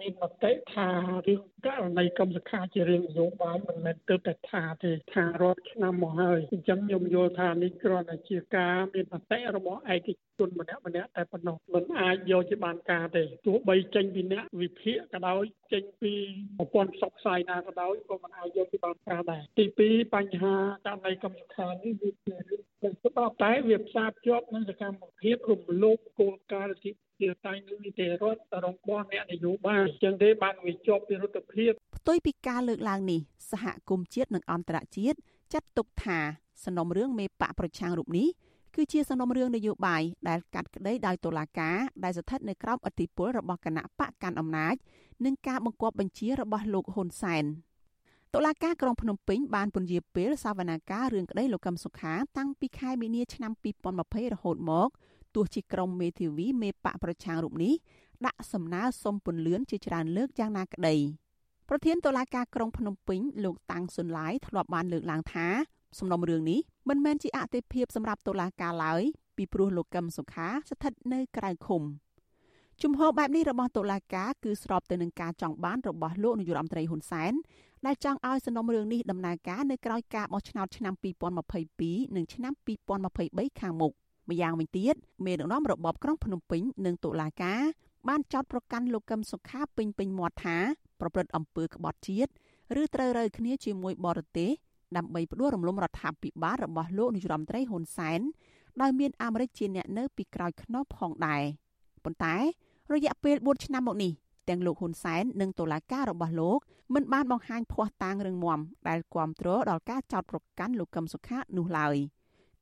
មានមតិថារឿងករណីកម្មសខាជារឿងនយោបាយមិនមែនទៅតែថាទេថារាប់ឆ្នាំមកហើយអញ្ចឹងខ្ញុំយល់ថានេះគ្រាន់តែជាការមានមតិរបស់ឯកជនម្នាក់ម្នាក់តែប៉ុណ្ណោះមិនអាចយកជាបានការទេទោះបីចេញពីអ្នកវិភាគក៏ដោយចេញពីប្រព័ន្ធផ្សព្វផ្សាយណាក៏ដោយក៏មិនអាចយកជាបានការដែរទី2បញ្ហាករណីកម្មសខានេះវាជារឿងច្បាប់តែវាផ្សារភ្ជាប់នឹងសកម្មភាពរំលោភគោលការណ៍លទ្ធិ ជាតែនឹងនីតិរដ្ឋរបស់អ្នកនយោបាយអញ្ចឹងទេបានវាជាប់ពីរដ្ឋភាពផ្ទុយពីការលើកឡើងនេះសហគមន៍ជាតិនិងអន្តរជាតិចាត់ទុកថាសំណុំរឿងមេបកប្រឆាំងរូបនេះគឺជាសំណុំរឿងនយោបាយដែលកាត់ក្តីដោយតុលាការដែលស្ថិតនៅក្រោមអធិបុលរបស់គណៈបកកាន់អំណាចនិងការបង្គាប់បញ្ជារបស់លោកហ៊ុនសែនតុលាការក្រុងភ្នំពេញបានពន្យាពេលសវនកម្មរឿងក្តីលោកកឹមសុខាតាំងពីខែមីនាឆ្នាំ2020រហូតមក ទោះជាក្រុមមេធាវីមេបកប្រឆាំងរូបនេះដាក់សំណើសុំពន្លឿនជាច្រើនលើកយ៉ាងណាក្តីប្រធានតុលាការក្រុងភ្នំពេញលោកតាំងសុនឡាយធ្លាប់បានលើកឡើងថាសំណុំរឿងនេះមិនមែនជាអតិភិបសម្រាប់តុលាការឡើយពីព្រោះលោកកឹមសុខាស្ថិតនៅក្រៅឃុំជំហរបែបនេះរបស់តុលាការគឺស្របទៅនឹងការចង់បានរបស់លោកនាយករដ្ឋមន្ត្រីហ៊ុនសែនដែលចង់ឲ្យសំណុំរឿងនេះដំណើរការនៅក្រៅការបោះឆ្នោតឆ្នាំ2022និងឆ្នាំ2023ខាងមុខ ម្យ៉ាងវិញទៀតមេដឹកនាំរបបក្រុងភ្នំពេញនិងតុលាការបានចោទប្រកាន់លោកកឹមសុខាពេញពេញមាត់ថាប្រព្រឹត្តអំពើក្បត់ជាតិឬត្រូវរើគ្នាជាមួយបរទេសដើម្បីផ្ដួលរំលំរដ្ឋាភិបាលរបស់លោកនាយរដ្ឋមន្ត្រីហ៊ុនសែនដោយមានអាមេរិកជាអ្នកនៅពីក្រោយខ្នងផងដែរប៉ុន្តែ រយៈពេល4ឆ្នាំមកនេះទាំងលោកហ៊ុនសែននិងតុលាការរបស់លោកមិនបានបង្ហាញភ័ស្តុតាងរឹងមាំដែលគ្រប់គ្រងដល់ការចោទប្រកាន់លោកកឹមសុខានោះឡើយ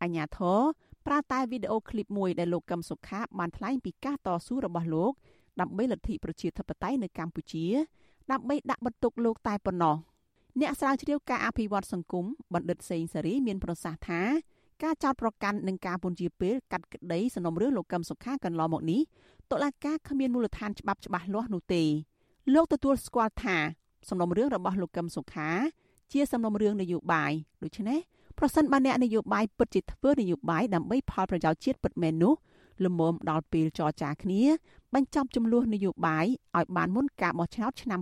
អញ្ញាធរ ប្រើតែវីដេអូឃ្លីបមួយដែលលោកកឹមសុខាបានថ្លែងពីការតស៊ូរបស់លោកដើម្បីលទ្ធិប្រជាធិបតេយ្យនៅកម្ពុជា ដើម្បីដាក់បន្ទុកលោកតែប៉ុណ្ណោះអ្នកស្រាវជ្រាវការអភិវឌ្ឍសង្គមបណ្ឌិតសេងសេរីមានប្រសាសន៍ថាការចោតប្រកាន់និងការពន្យាពេលកាត់ក្តីសំណុំរឿងលោកកឹមសុខាកន្លងមកនេះតុលាការគ្មានមូលដ្ឋានច្បាប់ច្បាស់លាស់នោះទេលោកទទួលស្គាល់ថាសំណុំរឿងរបស់លោកកឹមសុខា ជាសំណុំរឿងនយោបាយដូច្នេះ ប្រសិនបើអ្នកនយោបាយពិតជាធ្វើនយោបាយដើម្បីផលប្រយោជន៍ជាតិពិតមែននោះលំមដល់ពេលចរចាគ្នាបញ្ចប់ចំនួននយោបាយឲ្យបានមុនការបោះឆ្នោតឆ្នាំ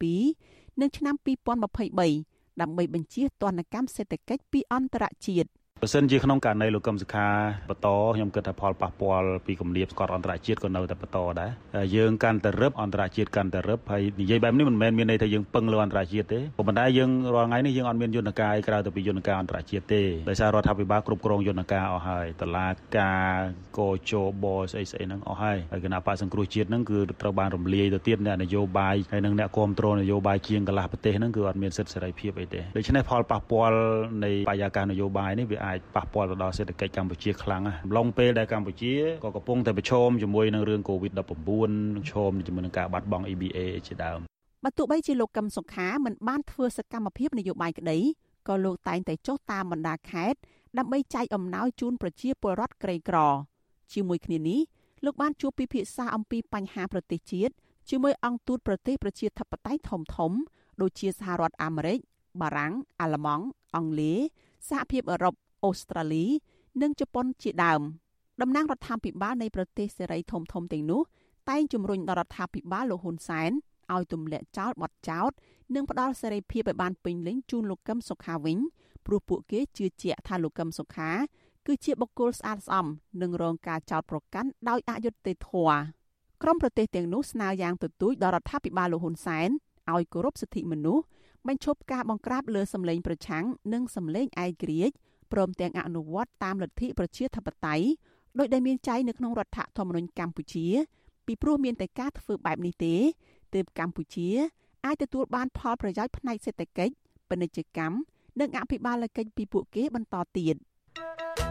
2022និងឆ្នាំ2023ដើម្បីបញ្ជាទណ្ឌកម្មសេដ្ឋកិច្ចពីអន្តរជាតិ បើសិនជាក្នុងករណីលោកកឹមសុខាបន្តខ្ញុំគិតថាផលប៉ះពាល់ពីគម្លាតស្កតអន្តរជាតិក៏នៅតែបន្តដែរយើងកាន់តែរឹបអន្តរជាតិកាន់តែរឹបហើយនិយាយបែបនេះមិនមែនមានន័យថាយើងពឹងលើអន្តរជាតិទេប៉ុន្តែយើងរាល់ថ្ងៃនេះយើងអត់មានយន្តការក្រៅទៅពីយន្តការអន្តរជាតិទេដោយសាររដ្ឋាភិបាលគ្រប់គ្រងយន្តការអស់ហើយតឡាការកោជបស្អីស្អីហ្នឹងអស់ហើយហើយគណៈបកសង្គ្រោះជាតិហ្នឹងគឺត្រូវបានរំលាយទៅទៀតអ្នកនយោបាយហើយនិងអ្នកគ្រប់គ្រងនយោបាយជាងកន្លះប្រទេសហ្នឹងគឺអត់មានសិទ្ធិសេរីភាពអីទេដូច្នេះផលប៉ះពាល់នៃបរិយាកាសនយោបាយនេះវាអាចប៉ះពាល់ទៅដល់សេដ្ឋកិច្ចកម្ពុជាខ្លាំងណាស់អំឡុងពេលដែលកម្ពុជាក៏កំពុងតែប្រឈមជាមួយនឹងរឿង COVID-19 ឈមជាមួយនឹងការបាត់បង់ EBA ជាដើមបើទោះបីជាលោកកឹមសុខាមិនបានធ្វើសកម្មភាពនយោបាយក្តីក៏លោកតែងតែចុះតាមបណ្ដាខេត្តដើម្បីចែកអំណោយជូនប្រជាពលរដ្ឋក្រីក្រ ជាមួយគ្នានេះលោកបានជួបពិភាក្សាអំពីបញ្ហាប្រទេសជាតិជាមួយអង្គទូតប្រទេសប្រជាធិបតេយ្យធំធំដូចជាសហរដ្ឋអាមេរិកបារាំងអាល្លឺម៉ង់អង់គ្លេសសហភាពអឺរ៉ុប អូស្ត្រាលី និងជប៉ុនជាដើមតំណាងរដ្ឋាភិបាលនៃប្រទេសសេរីធំធំទាំងនោះតែងជំរុញដល់រដ្ឋាភិបាលលោកហ៊ុនសែនឲ្យទម្លាក់ចោលបទចោទនិងផ្ដល់សេរីភាពឲ្យបានពេញលេញជូនលោកកឹមសុខាវិញព្រោះពួកគេជឿជាក់ថាលោកកឹមសុខា គឺជាបុគ្គលស្អាតស្អំនិងរងការចោទប្រកាន់ដោយអយុត្តិធម៌ក្រមប្រទេសទាំងនោះស្នើយ៉ាងទទូចដល់រដ្ឋាភិបាលលោកហ៊ុនសែនឲ្យគោរពសិទ្ធិមនុស្សបញ្ឈប់ការបង្ក្រាបលើសម្លេងប្រឆាំងនិងសម្លេងឯករាជ្យ ព្រមទាំងអនុវត្តតាមលទ្ធិប្រជាធិបតេយ្យដោយដែលមានចែងនៅក្នុងរដ្ឋធម្មនុញ្ញកម្ពុជា ពីព្រោះមានតែការធ្វើបែបនេះទេទើបកម្ពុជាអាចទទួលបានផលប្រយោជន៍ផ្នែកសេដ្ឋកិច្ចពាណិជ្ជកម្មនិងអភិបាលកិច្ចពីពួកគេបន្តទៀត។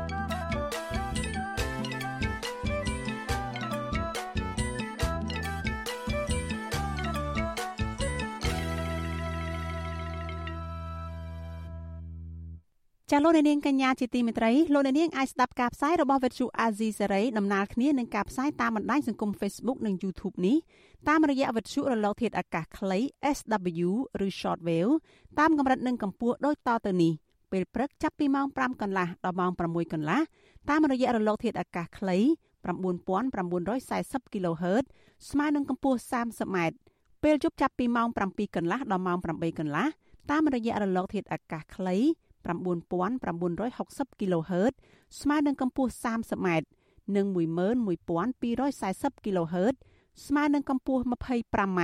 ចាលោកនាងកញ្ញាជាទីមេត្រីលោកនាងអាចស្ដាប់ការផ្សាយរបស់វិទ្យុអាស៊ីសេរីដំណើរគ្នានឹងការផ្សាយតាមបណ្ដាញសង្គម Facebook និង YouTube នេះតាមរយៈវិទ្យុរលកធាតុអាកាសខ្លី SW ឬ Shortwave តាមកម្រិតនិងកម្ពស់ដូចតទៅនេះពេលព្រឹកចាប់ពីម៉ោង5កន្លះដល់ម៉ោង6កន្លះតាមរយៈរលកធាតុអាកាសខ្លី9940 kHz ស្មើនឹងកម្ពស់ 30m ពេលយប់ចាប់ពីម៉ោង7កន្លះដល់ម៉ោង8កន្លះតាមរយៈរលកធាតុអាកាសខ្លី 9960 kHz ស្មើនឹងកម្ពស់ 30m និង11240 kHz ស្មើនឹងកម្ពស់ 25m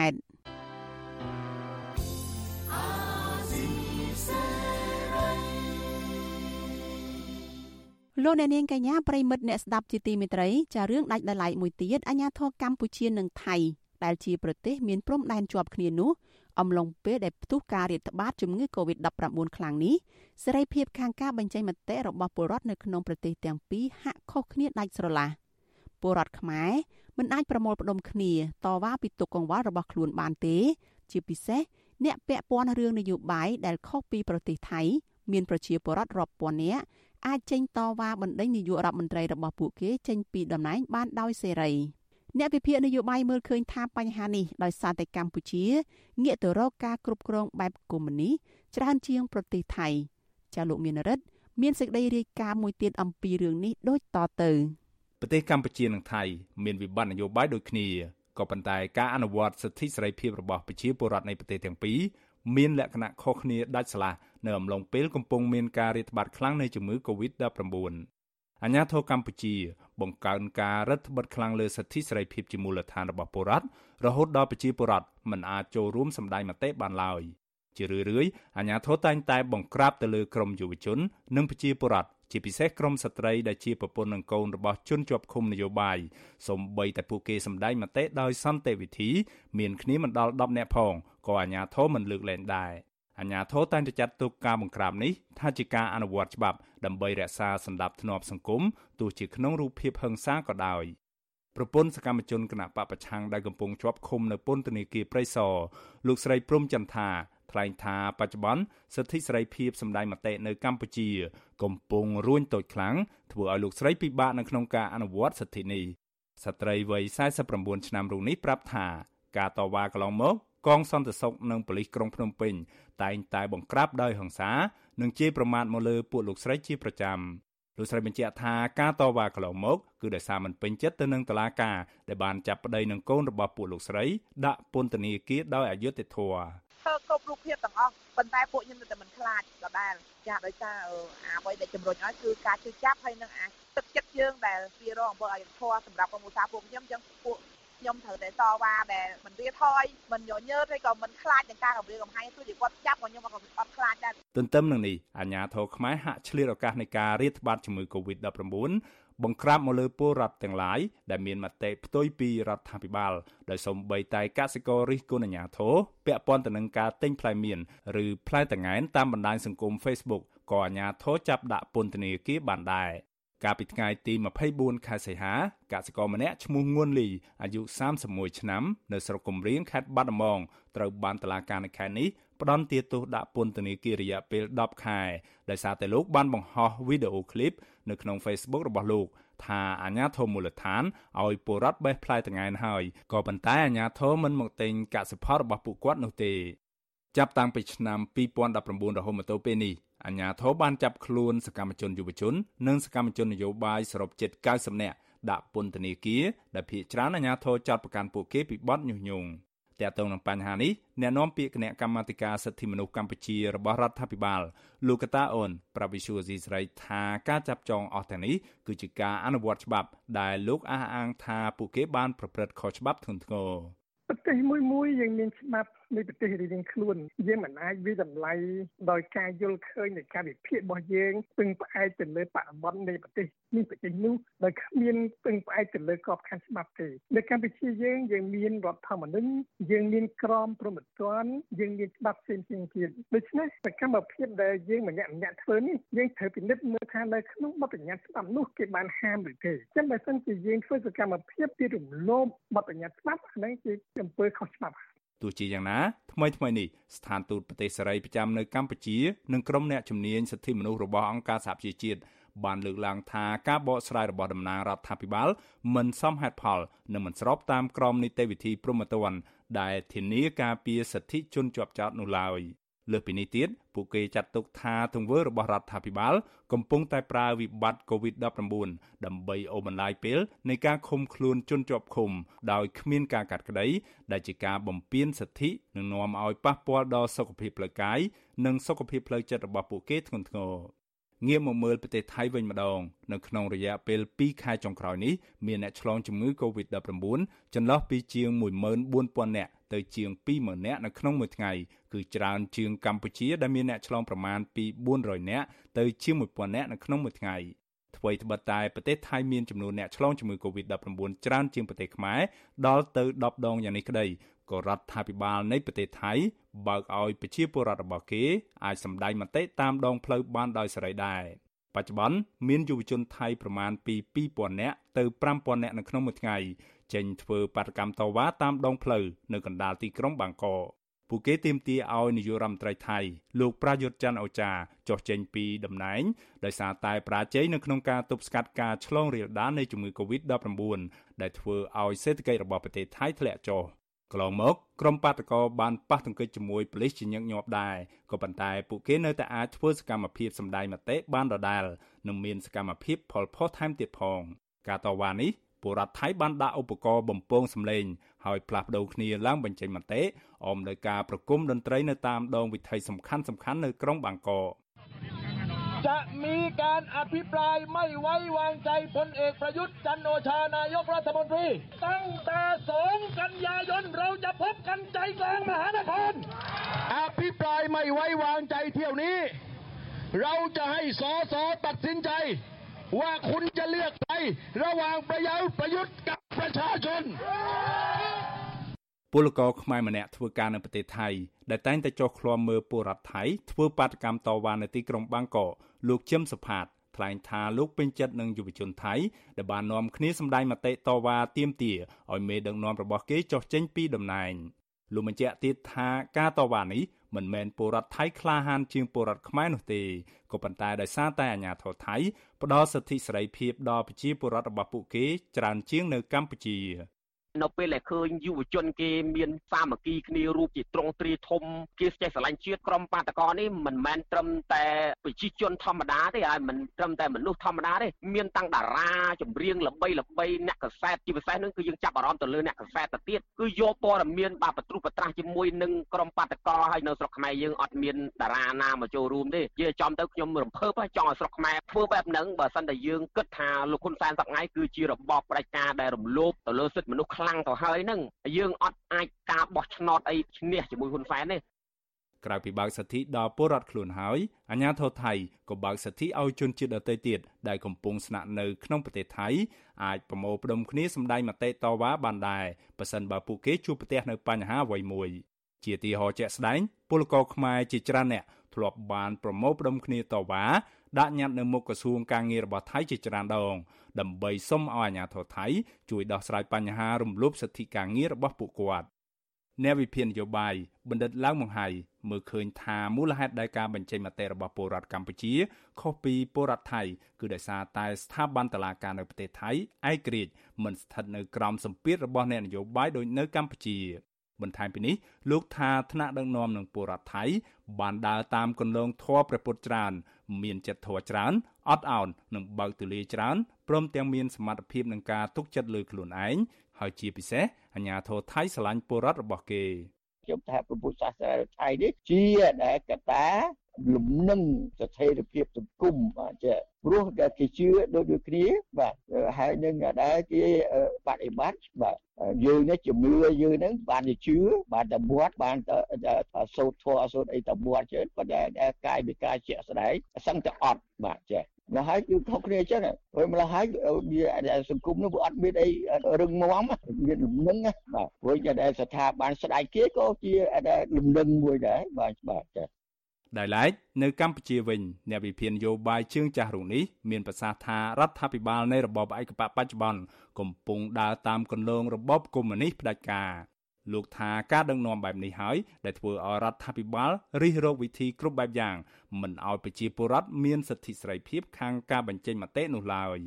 លោកអ្នកនាងកញ្ញាប្រិមិត្តអ្នកស្ដាប់ជាទីមេត្រីចារឿងដាច់ដライមួយទៀតអាញាធរកម្ពុជានិងថៃដែលជាប្រទេសមានព្រំដែនជាប់គ្នានោះ អំឡុងពេលដែលផ្ទុះការរាតត្បាតជំងឺ Covid-19 ខ្លាំងនេះសេរីភាពខាងការបញ្ចេញមតិរបស់ពលរដ្ឋនៅក្នុងប្រទេសទាំងពីរហាក់ខុសគ្នាដាច់ស្រឡះពលរដ្ឋខ្មែរមិនអាចប្រមូលផ្ដុំគ្នាតវ៉ាពីទុកកង្វល់របស់ខ្លួនបានទេ ជាពិសេសអ្នកពាក់ព័ន្ធរឿងនយោបាយដែលខុសពីប្រទេសថៃ មានប្រជាពលរដ្ឋរាប់ពាន់នាក់អាចចេញតវ៉ាបណ្ដេញនាយករដ្ឋមន្ត្រីរបស់ពួកគេចេញពីតំណែងបានដោយសេរី អ្នកវិភាគនយោបាយមើលឃើញថាបញ្ហានេះដោយសារតែកម្ពុជាងាកទៅរកការគ្រប់គ្រងបែបកុម្មុយនីច្រើនជាងប្រទេសថៃចាលោកមានរិទ្ធមានសេចក្តីរាយការណ៍មួយទៀតអំពីរឿងនេះដូចតទៅប្រទេសកម្ពុជានិងថៃមានវិបត្តិនយោបាយដូចគ្នាក៏ប៉ុន្តែការអនុវត្តសិទ្ធិសេរីភាពរបស់ប្រជាពលរដ្ឋនៃប្រទេសទាំងពីរមានលក្ខណៈខុសគ្នាដាច់ស្រឡះនៅអំឡុងពេលកំពុងមានការរាតត្បាតខ្លាំងនៃជំងឺ Covid-19 អាញាធរកម្ពុជា បង្កើនការរដ្ឋបិទខ្លាំងលើសិទ្ធិសេរីភាពជាមូលដ្ឋានរបស់ពលរដ្ឋរហូតដល់ប្រជាពលរដ្ឋមិនអាចចូលរួមសម្ដែងមតិបានឡើយជារឿយៗអាញាធរតែងតែបង្ក្រាបទៅលើក្រមយុវជន និងប្រជាពលរដ្ឋជាពិសេសក្រមស្ត្រីដែលជាប្រពន្ធនិងកូនរបស់ជនជាប់ឃុំនយោបាយសូម្បីតែពួកគេសម្ដែងមតិដោយសន្តិវិធី មានគ្នាមិនដល់10នាក់ផងក៏អាជ្ញាធរមិនលើកលែងដែរ អាជ្ញាធរតែងតែចាត់ទុកការបង្ក្រាបនេះថាជាការអនុវត្តច្បាប់ដើម្បីរក្សាសន្តិភាពធ្នាប់សង្គមទោះជាក្នុងរូបភាពហិង្សាក៏ដោយប្រពន្ធសកម្មជនគណៈបពប្រឆាំងដែលកំពុងជាប់ឃុំនៅពន្ធនាគារព្រៃសរលោកស្រីព្រំចន្ទថាថ្លែងថាបច្ចុប្បន្នសិទ្ធិសេរីភាពសម្ដែងមតិនៅកម្ពុជា កំពុងរួញតូចខ្លាំងធ្វើឲ្យលោកស្រីពិបាកនៅក្នុងការអនុវត្តសិទ្ធិនេះស្ត្រីវ័យ49ឆ្នាំរូបនេះប្រាប់ថា ការតវ៉ាកន្លងមក កងសន្តិសុខនិងប៉ូលីសក្រុងភ្នំពេញតែងតែបង្ក្រាបដោយហិង្សា និងជេរប្រមាថមកលើពួកលោកស្រីជាប្រចាំលោកស្រីបញ្ជាក់ថាការតវ៉ាកន្លងមកគឺដោយសារមិនពេញចិត្តទៅនឹងតុលាការដែលបានចាប់ប្តីនិងកូនរបស់ពួកលោកស្រីដាក់ពន្ធនាគារដោយអយុត្តិធម៌ធ្វើគ្រប់រូបភាពទាំងអស់ប៉ុន្តែពួកខ្ញុំនៅតែមិនខ្លាចដដែលចាដោយសារអ្វីដែលជំរុញឲ្យគឺការជឿចាប់ហើយនឹងអាទឹកចិត្តយើងដែលពីរងអំពើអយុត្តិធម៌សម្រាប់ក្រុមឧស្សាហ៍ពួកខ្ញុំចឹងពួក ខ្ញុំត្រូវតែតវ៉ាដែលមិនរៀថយមិនញញើតហើយក៏មិនខ្លាចនឹងការគម្រាមកំហែងទោះជាគាត់ចាប់ក៏ខ្ញុំក៏អត់ខ្លាចដែរទន្ទឹមនឹងនេះអាជ្ញាធរខ្មែរហាក់ឆ្លៀតឱកាសនៃការរាតត្បាតជំងឺ Covid-19 បង្ក្រាបមកលើពលរដ្ឋទាំងឡាយដែលមានមតិផ្ទុយពីរដ្ឋាភិបាលដោយសំបីតែកសិកររិះគន់អាជ្ញាធរពាក់ព័ន្ធទៅនឹងការទិញផ្លែមៀនឬផ្លែតង្កែនតាមបណ្ដាញសង្គម Facebook ក៏អាជ្ញាធរចាប់ដាក់ពន្ធនាគារបានដែរ កាលពីថ្ងៃទី24ខែសីហាកសិករម្នាក់ឈ្មោះងួនលីអាយុ31ឆ្នាំនៅស្រុកគំរៀងខេត្តបាត់ដំបងត្រូវបានតុលាការនៅខេត្តនេះផ្ដន្ទាទោសដាក់ពន្ធនាគាររយៈពេល10ខែដោយសារតែលោកបានបង្ហោះវីដេអូឃ្លីបនៅក្នុង Facebook របស់លោកថាអាញាធមមូលដ្ឋានឲ្យពលរដ្ឋបេះផ្លែតង្កែនហើយក៏ប៉ុន្តែអាញាធមមិនមកទិញកសិផលរបស់ពួកគាត់នោះទេចាប់តាំងពីឆ្នាំ2019រហូតមកទល់ពេលនេះ អាជ្ញាធរបានចាប់ខ្លួនសកម្មជនយុវជន និងសកម្មជននយោបាយសរុបជិត90នាក់ដាក់ពន្ធនាគារដែលភ ieck ច្រើនអាជ្ញាធរចាត់ប្រកាន់ពួកគេពីបទញុះញង់ទាក់ទងនឹងបញ្ហានេះអ្នកនាំពាក្យគណៈកម្មាធិការសិទ្ធិមនុស្សកម្ពុជារបស់រដ្ឋាភិបាលលោកកតាអូនប្រវិសុយស៊ីស្រីថាការចាប់ចងអស់ទាំងនេះគឺជាការអនុវត្តច្បាប់ ដែលលោកអះអាងថាពួកគេបានប្រព្រឹត្តខុសច្បាប់ធ្ងន់ធ្ងរប្រទេសមួយមួយយើងមានច្បាប់ នៃប្រទេសរៀងខ្លួន យើងមិនអាចវិតម្លៃដោយការយល់ឃើញនៃការវិភាគរបស់យើងពឹងផ្អែកទៅលើបរិបទនៃប្រទេសនេះប្រទេសនោះដោយគ្មានពឹងផ្អែកទៅលើក្របខ័ណ្ឌច្បាប់ទេនៅកម្ពុជាយើងយើងមានរដ្ឋធម្មនុញ្ញយើងមានក្រមព្រហ្មទណ្ឌយើងមានច្បាប់ផ្សេងផ្សេងទៀតដូច្នេះសកម្មភាពដែលយើងម្នាក់ម្នាក់ធ្វើនេះយើងត្រូវពិនិត្យមើលថានៅក្នុងបទបញ្ញត្តិច្បាប់នោះគេបានហាមឬទេចឹងបើសិនជាយើងធ្វើសកម្មភាពពីរំលោភបទបញ្ញត្តិច្បាប់អានេះជាអំពើខុសច្បាប់ ទោះជាយ៉ាងណាថ្មីថ្មីនេះស្ថានទូតប្រទេសសេរីប្រចាំនៅកម្ពុជានិងក្រុមអ្នកជំនាញសិទ្ធិមនុស្សរបស់អង្គការសហប្រជាជាតិបានលើកឡើងថាការបកស្រាយរបស់តំណាងរដ្ឋាភិបាលមិនសមហេតុផលនិងមិនស្របតាមក្រមនីតិវិធីព្រហ្មទណ្ឌដែលធានាការពារសិទ្ធិជនជាប់ចោតនោះឡើយ លើសពីនេះទៀតពួកគេចាត់ទុកថាទង្វើរបស់រដ្ឋាភិបាល កំពុងតែប្រើវិបត្តិ COVID-19 ដើម្បីអូសបន្លាយពេលនៃការឃុំខ្លួនជនជាប់ឃុំ ដោយគ្មានការកាត់ក្តី ដែលជាការបំពានសិទ្ធិនិងនាំឲ្យប៉ះពាល់ដល់សុខភាពផ្លូវកាយនិងសុខភាពផ្លូវចិត្តរបស់ពួកគេធ្ងន់ធ្ងរងាកមកមើលប្រទេសថៃវិញម្ដងនៅក្នុងរយៈពេល2ខែចុងក្រោយនេះមានអ្នកឆ្លងជំងឺ Covid-19 ចន្លោះពីជាង14000នាក់ទៅជាង20000នាក់នៅក្នុងមួយថ្ងៃ គឺច្រើនជាងកម្ពុជាដែលមានអ្នកឆ្លងប្រមាណពី400នាក់ទៅជាង1000នាក់នៅក្នុងមួយថ្ងៃអ្វីត្បិតតែប្រទេសថៃមានចំនួនអ្នកឆ្លងជំងឺ Covid-19 ច្រើនជាងប្រទេសខ្មែរដល់ទៅ10ដងយ៉ាងនេះក្តីក៏រដ្ឋាភិបាលនៃប្រទេសថៃបើកឲ្យប្រជាពលរដ្ឋរបស់គេអាចសម្ដែងមតិតាមដងផ្លូវបានដោយសេរីដែរបច្ចុប្បន្នមានយុវជនថៃប្រមាណពី2000នាក់ទៅ5000នាក់នៅក្នុងមួយថ្ងៃចេញធ្វើបាតកម្មតវ៉ាតាមដងផ្លូវនៅកណ្ដាលទីក្រុងបាងកក ពួកគេទាមទារឲ្យនាយករដ្ឋមន្ត្រីថៃលោកប្រាយុទ្ធច័ន្ទអូចាចុះចេញពីតំណែងដោយសារតែប្រាជ័យនៅក្នុងការទប់ស្កាត់ការឆ្លងរាលដាលនៃជំងឺ Covid-19 ដែលធ្វើឲ្យសេដ្ឋកិច្ចរបស់ប្រទេសថៃធ្លាក់ចុះកន្លងមកក្រុមបាតកោបានប៉ះទង្គិចជាមួយប៉ូលីសជាញឹកញាប់ដែរក៏ប៉ុន្តែពួកគេនៅតែអាចធ្វើសកម្មភាពសម្ដែងមតិបានដដែលនិងមានសកម្មភាពផលផុសថែមទៀតផង ការតវ៉ានេះ ពលរដ្ឋថៃបានដាក់ឧបករណ៍បំពងសម្លេងហើយផ្លាស់ប្ដូរគ្នាឡើងបញ្ចេញមតិអមដោយការប្រគំតន្ត្រីនៅតាមដងវិថីសំខាន់សំខាន់នៅក្រុងបាងកកจะมีการอภิปรายไม่ไว้วางใจพลเอกประยุทธ์จันโอชานายกรัฐมนตรี ตั้งแต่สองกันยายนเราจะพบกันใจกลางมหานครอภิปรายไม่ไว้วางใจเที่ยวนี้ เราจะให้สอสอตัดสินใจ ว่าคุณจะเลือกใครระหว่างประยุทธ์ประยุทธ์กับประชาชนពលករខ្មែរម្នាក់ធ្វើការនៅប្រទេសថៃដែលតែងតែចុះឃ្លាំមើលពលរដ្ឋថៃធ្វើបាតកម្មតវ៉ានៅទីក្រុងបាងកកលោកជឹមសុផាតថ្លែងថាលោកពេញចិត្តនឹងយុវជនថៃដែលបាននាំគ្នាសម្ដែងមតិតវ៉ាទាមទារឲ្យមេដឹកនាំរបស់គេចុះចេញពីតំណែងលោកបញ្ជាក់ទៀតថាការតវ៉ានេះ មិនមែនពលរដ្ឋថៃក្លាហានជាងពលរដ្ឋខ្មែរនោះទេក៏ប៉ុន្តែដោយសារតែអាញាធរថៃផ្ដល់សិទ្ធិសេរីភាពដល់ប្រជាពលរដ្ឋរបស់ពួកគេច្រើនជាងនៅកម្ពុជា នៅពេលដែលឃើញយុវជនគេមានសាមគ្គីគ្នារូបជាត្រង់ទ្រាធំគេចេះស្រឡាញ់ជាតិក្រុមបាតកោនេះមិនមែនត្រឹមតែប្រជាជនធម្មតាទេហើយមិនត្រឹមតែមនុស្សធម្មតាទេមានតាំងតារាចម្រៀងល្បីល្បីអ្នកកសែតជាពិសេសនឹងគឺយើងចាប់អារម្មណ៍ទៅលើអ្នកកសែតទៅទៀតគឺយកព័ត៌មានបាទបត្រុសបត្រាស់ជាមួយនឹងក្រុមបាតកោហើយនៅស្រុកខ្មែរយើងអត់មានតារាណាមកចូលរួមទេនិយាយចំទៅខ្ញុំរំភើបចង់ឲ្យស្រុកខ្មែរធ្វើបែបហ្នឹងបើសិនតែយើងគិតថាលោកហ៊ុនសែនសប្ងៃគឺជារបបផ្ដាច់ការដែលរំលោភទៅលើសិទ្ធិមនុស្សខ្លាំងទៅហើយនឹងយើងអត់អាចការបោះឆ្នោតអីឈ្នះជាមួយហ៊ុនសែនទេក្រៅពីបើកសិទ្ធិដល់ពលរដ្ឋខ្លួនហើយអាជ្ញាធរថៃក៏បើកសិទ្ធិឲ្យជនជាតិដទៃទៀតដែលកំពុងស្នាក់នៅក្នុងប្រទេសថៃអាចប្រមូលផ្ដុំគ្នាសម្ដែងមតិតវ៉ាបានដែរប៉ះសិនបើពួកគេជួបប្រទះនៅបញ្ហាអ្វីមួយជាទីហោជាក់ស្ដែងពលករខ្មែរជាច្រើនអ្នកធ្លាប់បានប្រមូលផ្ដុំគ្នាតវ៉ា ដាក់ញត្តិនៅមុខក្រសួងការងាររបស់ថៃជាច្រើនដងដើម្បីសុំឲ្យអាជ្ញាធរថៃជួយដោះស្រាយបញ្ហារំលោភសិទ្ធិការងាររបស់ពួកគាត់អ្នកវិភាគនយោបាយបណ្ឌិតឡើងមង្ហៃមើលឃើញថាមូលហេតុដែលការបញ្ចេញមតិរបស់ពលរដ្ឋកម្ពុជាខុសពីពលរដ្ឋថៃគឺដោយសារតែស្ថាប័នតុលាការនៅប្រទេសថៃឯករាជ្យមិនស្ថិតនៅក្រោមសម្ពាធរបស់អ្នកនយោបាយដូចនៅកម្ពុជាបន្ថែមពីនេះលោកថាថ្នាក់ដឹកនាំនឹងពលរដ្ឋថៃបានដើរតាមគន្លងធម៌ព្រះពុទ្ធច្រើន មានចិត្តធម៌ច្រើនអត់ឱននិងបើកទូលាយច្រើនព្រមទាំងមានសមត្ថភាពនឹងការទុកចិត្តលើខ្លួនឯងហើយជាពិសេសអាញាធរថៃស្រឡាញ់ពលរដ្ឋរបស់គេខ្ញុំថាប្រពុទ្ធសាសនាថៃនេះជាដែលកតាលំនឹងស្ថិរភាពសង្គមបាទចា ព្រោះតែគេជឿដូចដូចគ្នាបាទហើយនឹងដែលគេបដិបត្តិបាទយើងនេះជំនឿយើងហ្នឹងបានជឿបានតែបួតបានសូត្រធម៌សូត្រអីតែបួតជឿប៉ុន្តែកាយវិការជាក់ស្ដែងសឹងតែអត់បាទចាម្ល៉េះហើយគឺខុសគ្នាអញ្ចឹងហើយម្ល៉េះហើយវាសង្គមនោះវាអត់មានអីរឹងមាំមានលំនឹងបាទព្រោះតែស្ថាប័នស្ដេចគេក៏ជាលំនឹងមួយដែរបាទបាទចា ដោយឡែកនៅកម្ពុជាវិញអ្នកវិភាគនយោបាយជើងចាស់រូបនេះមានប្រសាសន៍ថារដ្ឋាភិបាលនៃរបបឯកបកបច្ចុប្បន្នកំពុងដើរតាមគន្លងរបបកុម្មុយនីសផ្ដាច់ការលោកថាការដឹកនាំបែបនេះហើយដែលធ្វើឲ្យរដ្ឋាភិបាលរិះរកវិធីគ្រប់បែបយ៉ាងមិនឲ្យប្រជាពលរដ្ឋមានសិទ្ធិសេរីភាពខាងការបញ្ចេញមតិនោះឡើយ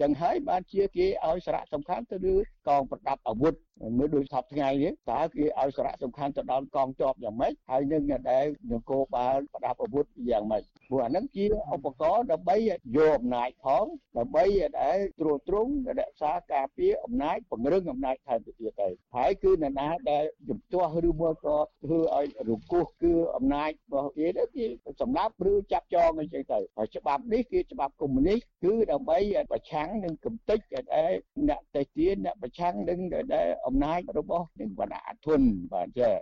ចឹងហើយបានជាគេឲ្យសារៈសំខាន់ទៅលើកងប្រដាប់អាវុធមើលដូចថប់ថ្ងៃនេះតើគេឲ្យសារៈសំខាន់ទៅដល់កងទ័ពយ៉ាងម៉េចហើយនឹងដែលនគរបាលប្រដាប់អាវុធយ៉ាងម៉េចព្រោះអានឹងជាឧបករណ៍ដើម្បីយកអំណាចផងដើម្បីដែលត្រួតត្រងរក្សាការពារអំណាចពង្រឹងអំណាចថែមទៅទៀតទៅហើយគឺនរណាដែលជំទាស់ឬមួយក៏ធ្វើឲ្យរង្គោះគឺអំណាចរបស់គេទៅគេសម្លាប់ឬចាប់ចងអីចឹងទៅហើយច្បាប់នេះគឺច្បាប់កុម្មុយនីសគឺដើម្បីប្រឆាំងនឹងកំតិចដែលអ្នកតេទៀនអ្នកប្រឆាំងនឹងដែលអំណាចរបស់នឹងវណ្ណៈអធនបាទចា៎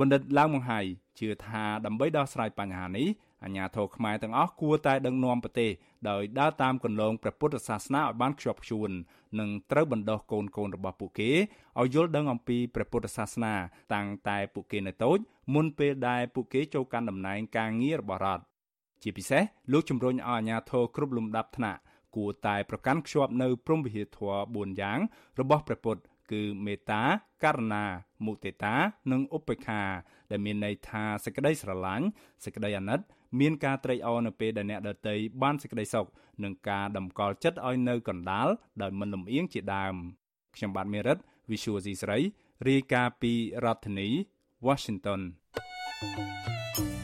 បណ្ឌិតឡើងមង្ហៃជឿថាដើម្បីដោះស្រាយបញ្ហានេះអាញាធរខ្មែរទាំងអស់គួរតែដឹកនាំប្រទេសដោយដើរតាមគន្លងព្រះពុទ្ធសាសនាឲ្យបានខ្ជាប់ខ្ជួននិងត្រូវបណ្ដោះកូនកូនរបស់ពួកគេឲ្យយល់ដឹងអំពីព្រះពុទ្ធសាសនា តាំងតែពួកគេនៅតូចមុនពេលដែលពួកគេចូលកាន់តំណែងការងាររបស់រដ្ឋជាពិសេសលោកជំរុញឲ្យអាជ្ញាធរគ្រប់លំដាប់ថ្នាក់គួរតែប្រកាន់ខ្ជាប់នៅព្រហ្មវិហារធម៌4យ៉ាងរបស់ព្រះពុទ្ធ គឺមេត្តាករុណាមុទិតានិងឧបេក្ខា ដែលមានន័យថាសេចក្តីស្រឡាញ់សេចក្តីអាណិត មានការត្រេកអរនៅពេលដែលអ្នកដទៃបានសេចក្តីសុខនិងការតម្កល់ចិត្តឲ្យនៅកណ្ដាលដោយមិនលំអៀងជាដើមខ្ញុំបាទមេរិត Visual C ស្រីរាយការណ៍ពីរដ្ឋធានី Washington thank you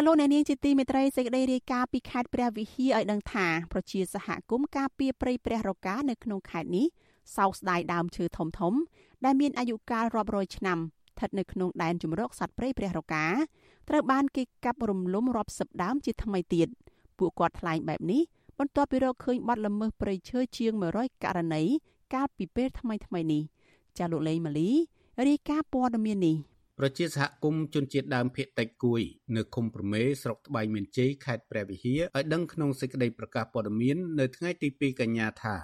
ចាលោកអ្នកនាងជាទីមេត្រីសេចក្តីរាយការណ៍ពីខេត្តព្រះវិហារឲ្យដឹងថាប្រជាសហគមន៍ការពារព្រៃព្រះរកានៅក្នុងខេត្តនេះសោកស្ដាយដើមឈើធំធំ ដែលមានអាយុកាលរាប់រយឆ្នាំស្ថិតនៅក្នុងដែនជម្រកសត្វព្រៃព្រះរកាត្រូវបានគេកាប់រំលំរាប់សិបដើមជាថ្មីទៀតពួកគាត់ថ្លែងបែបនេះបន្ទាប់ពីរកឃើញបាត់ល្មើសព្រៃឈើជាង100ករណីកាលពីពេលថ្មីថ្មីនេះចាលោកលេងម៉ាលីរាយការណ៍ព័ត៌មាននេះ ប្រជាសហគមន៍ជនជាតិដើមភាគតិចគួយ នៅឃុំប្រមេស្រុកត្បៃមានជ័យខេត្តព្រះវិហារឲ្យដឹងក្នុងសេចក្តីប្រកាសព័ត៌មាននៅថ្ងៃទី2កញ្ញាថា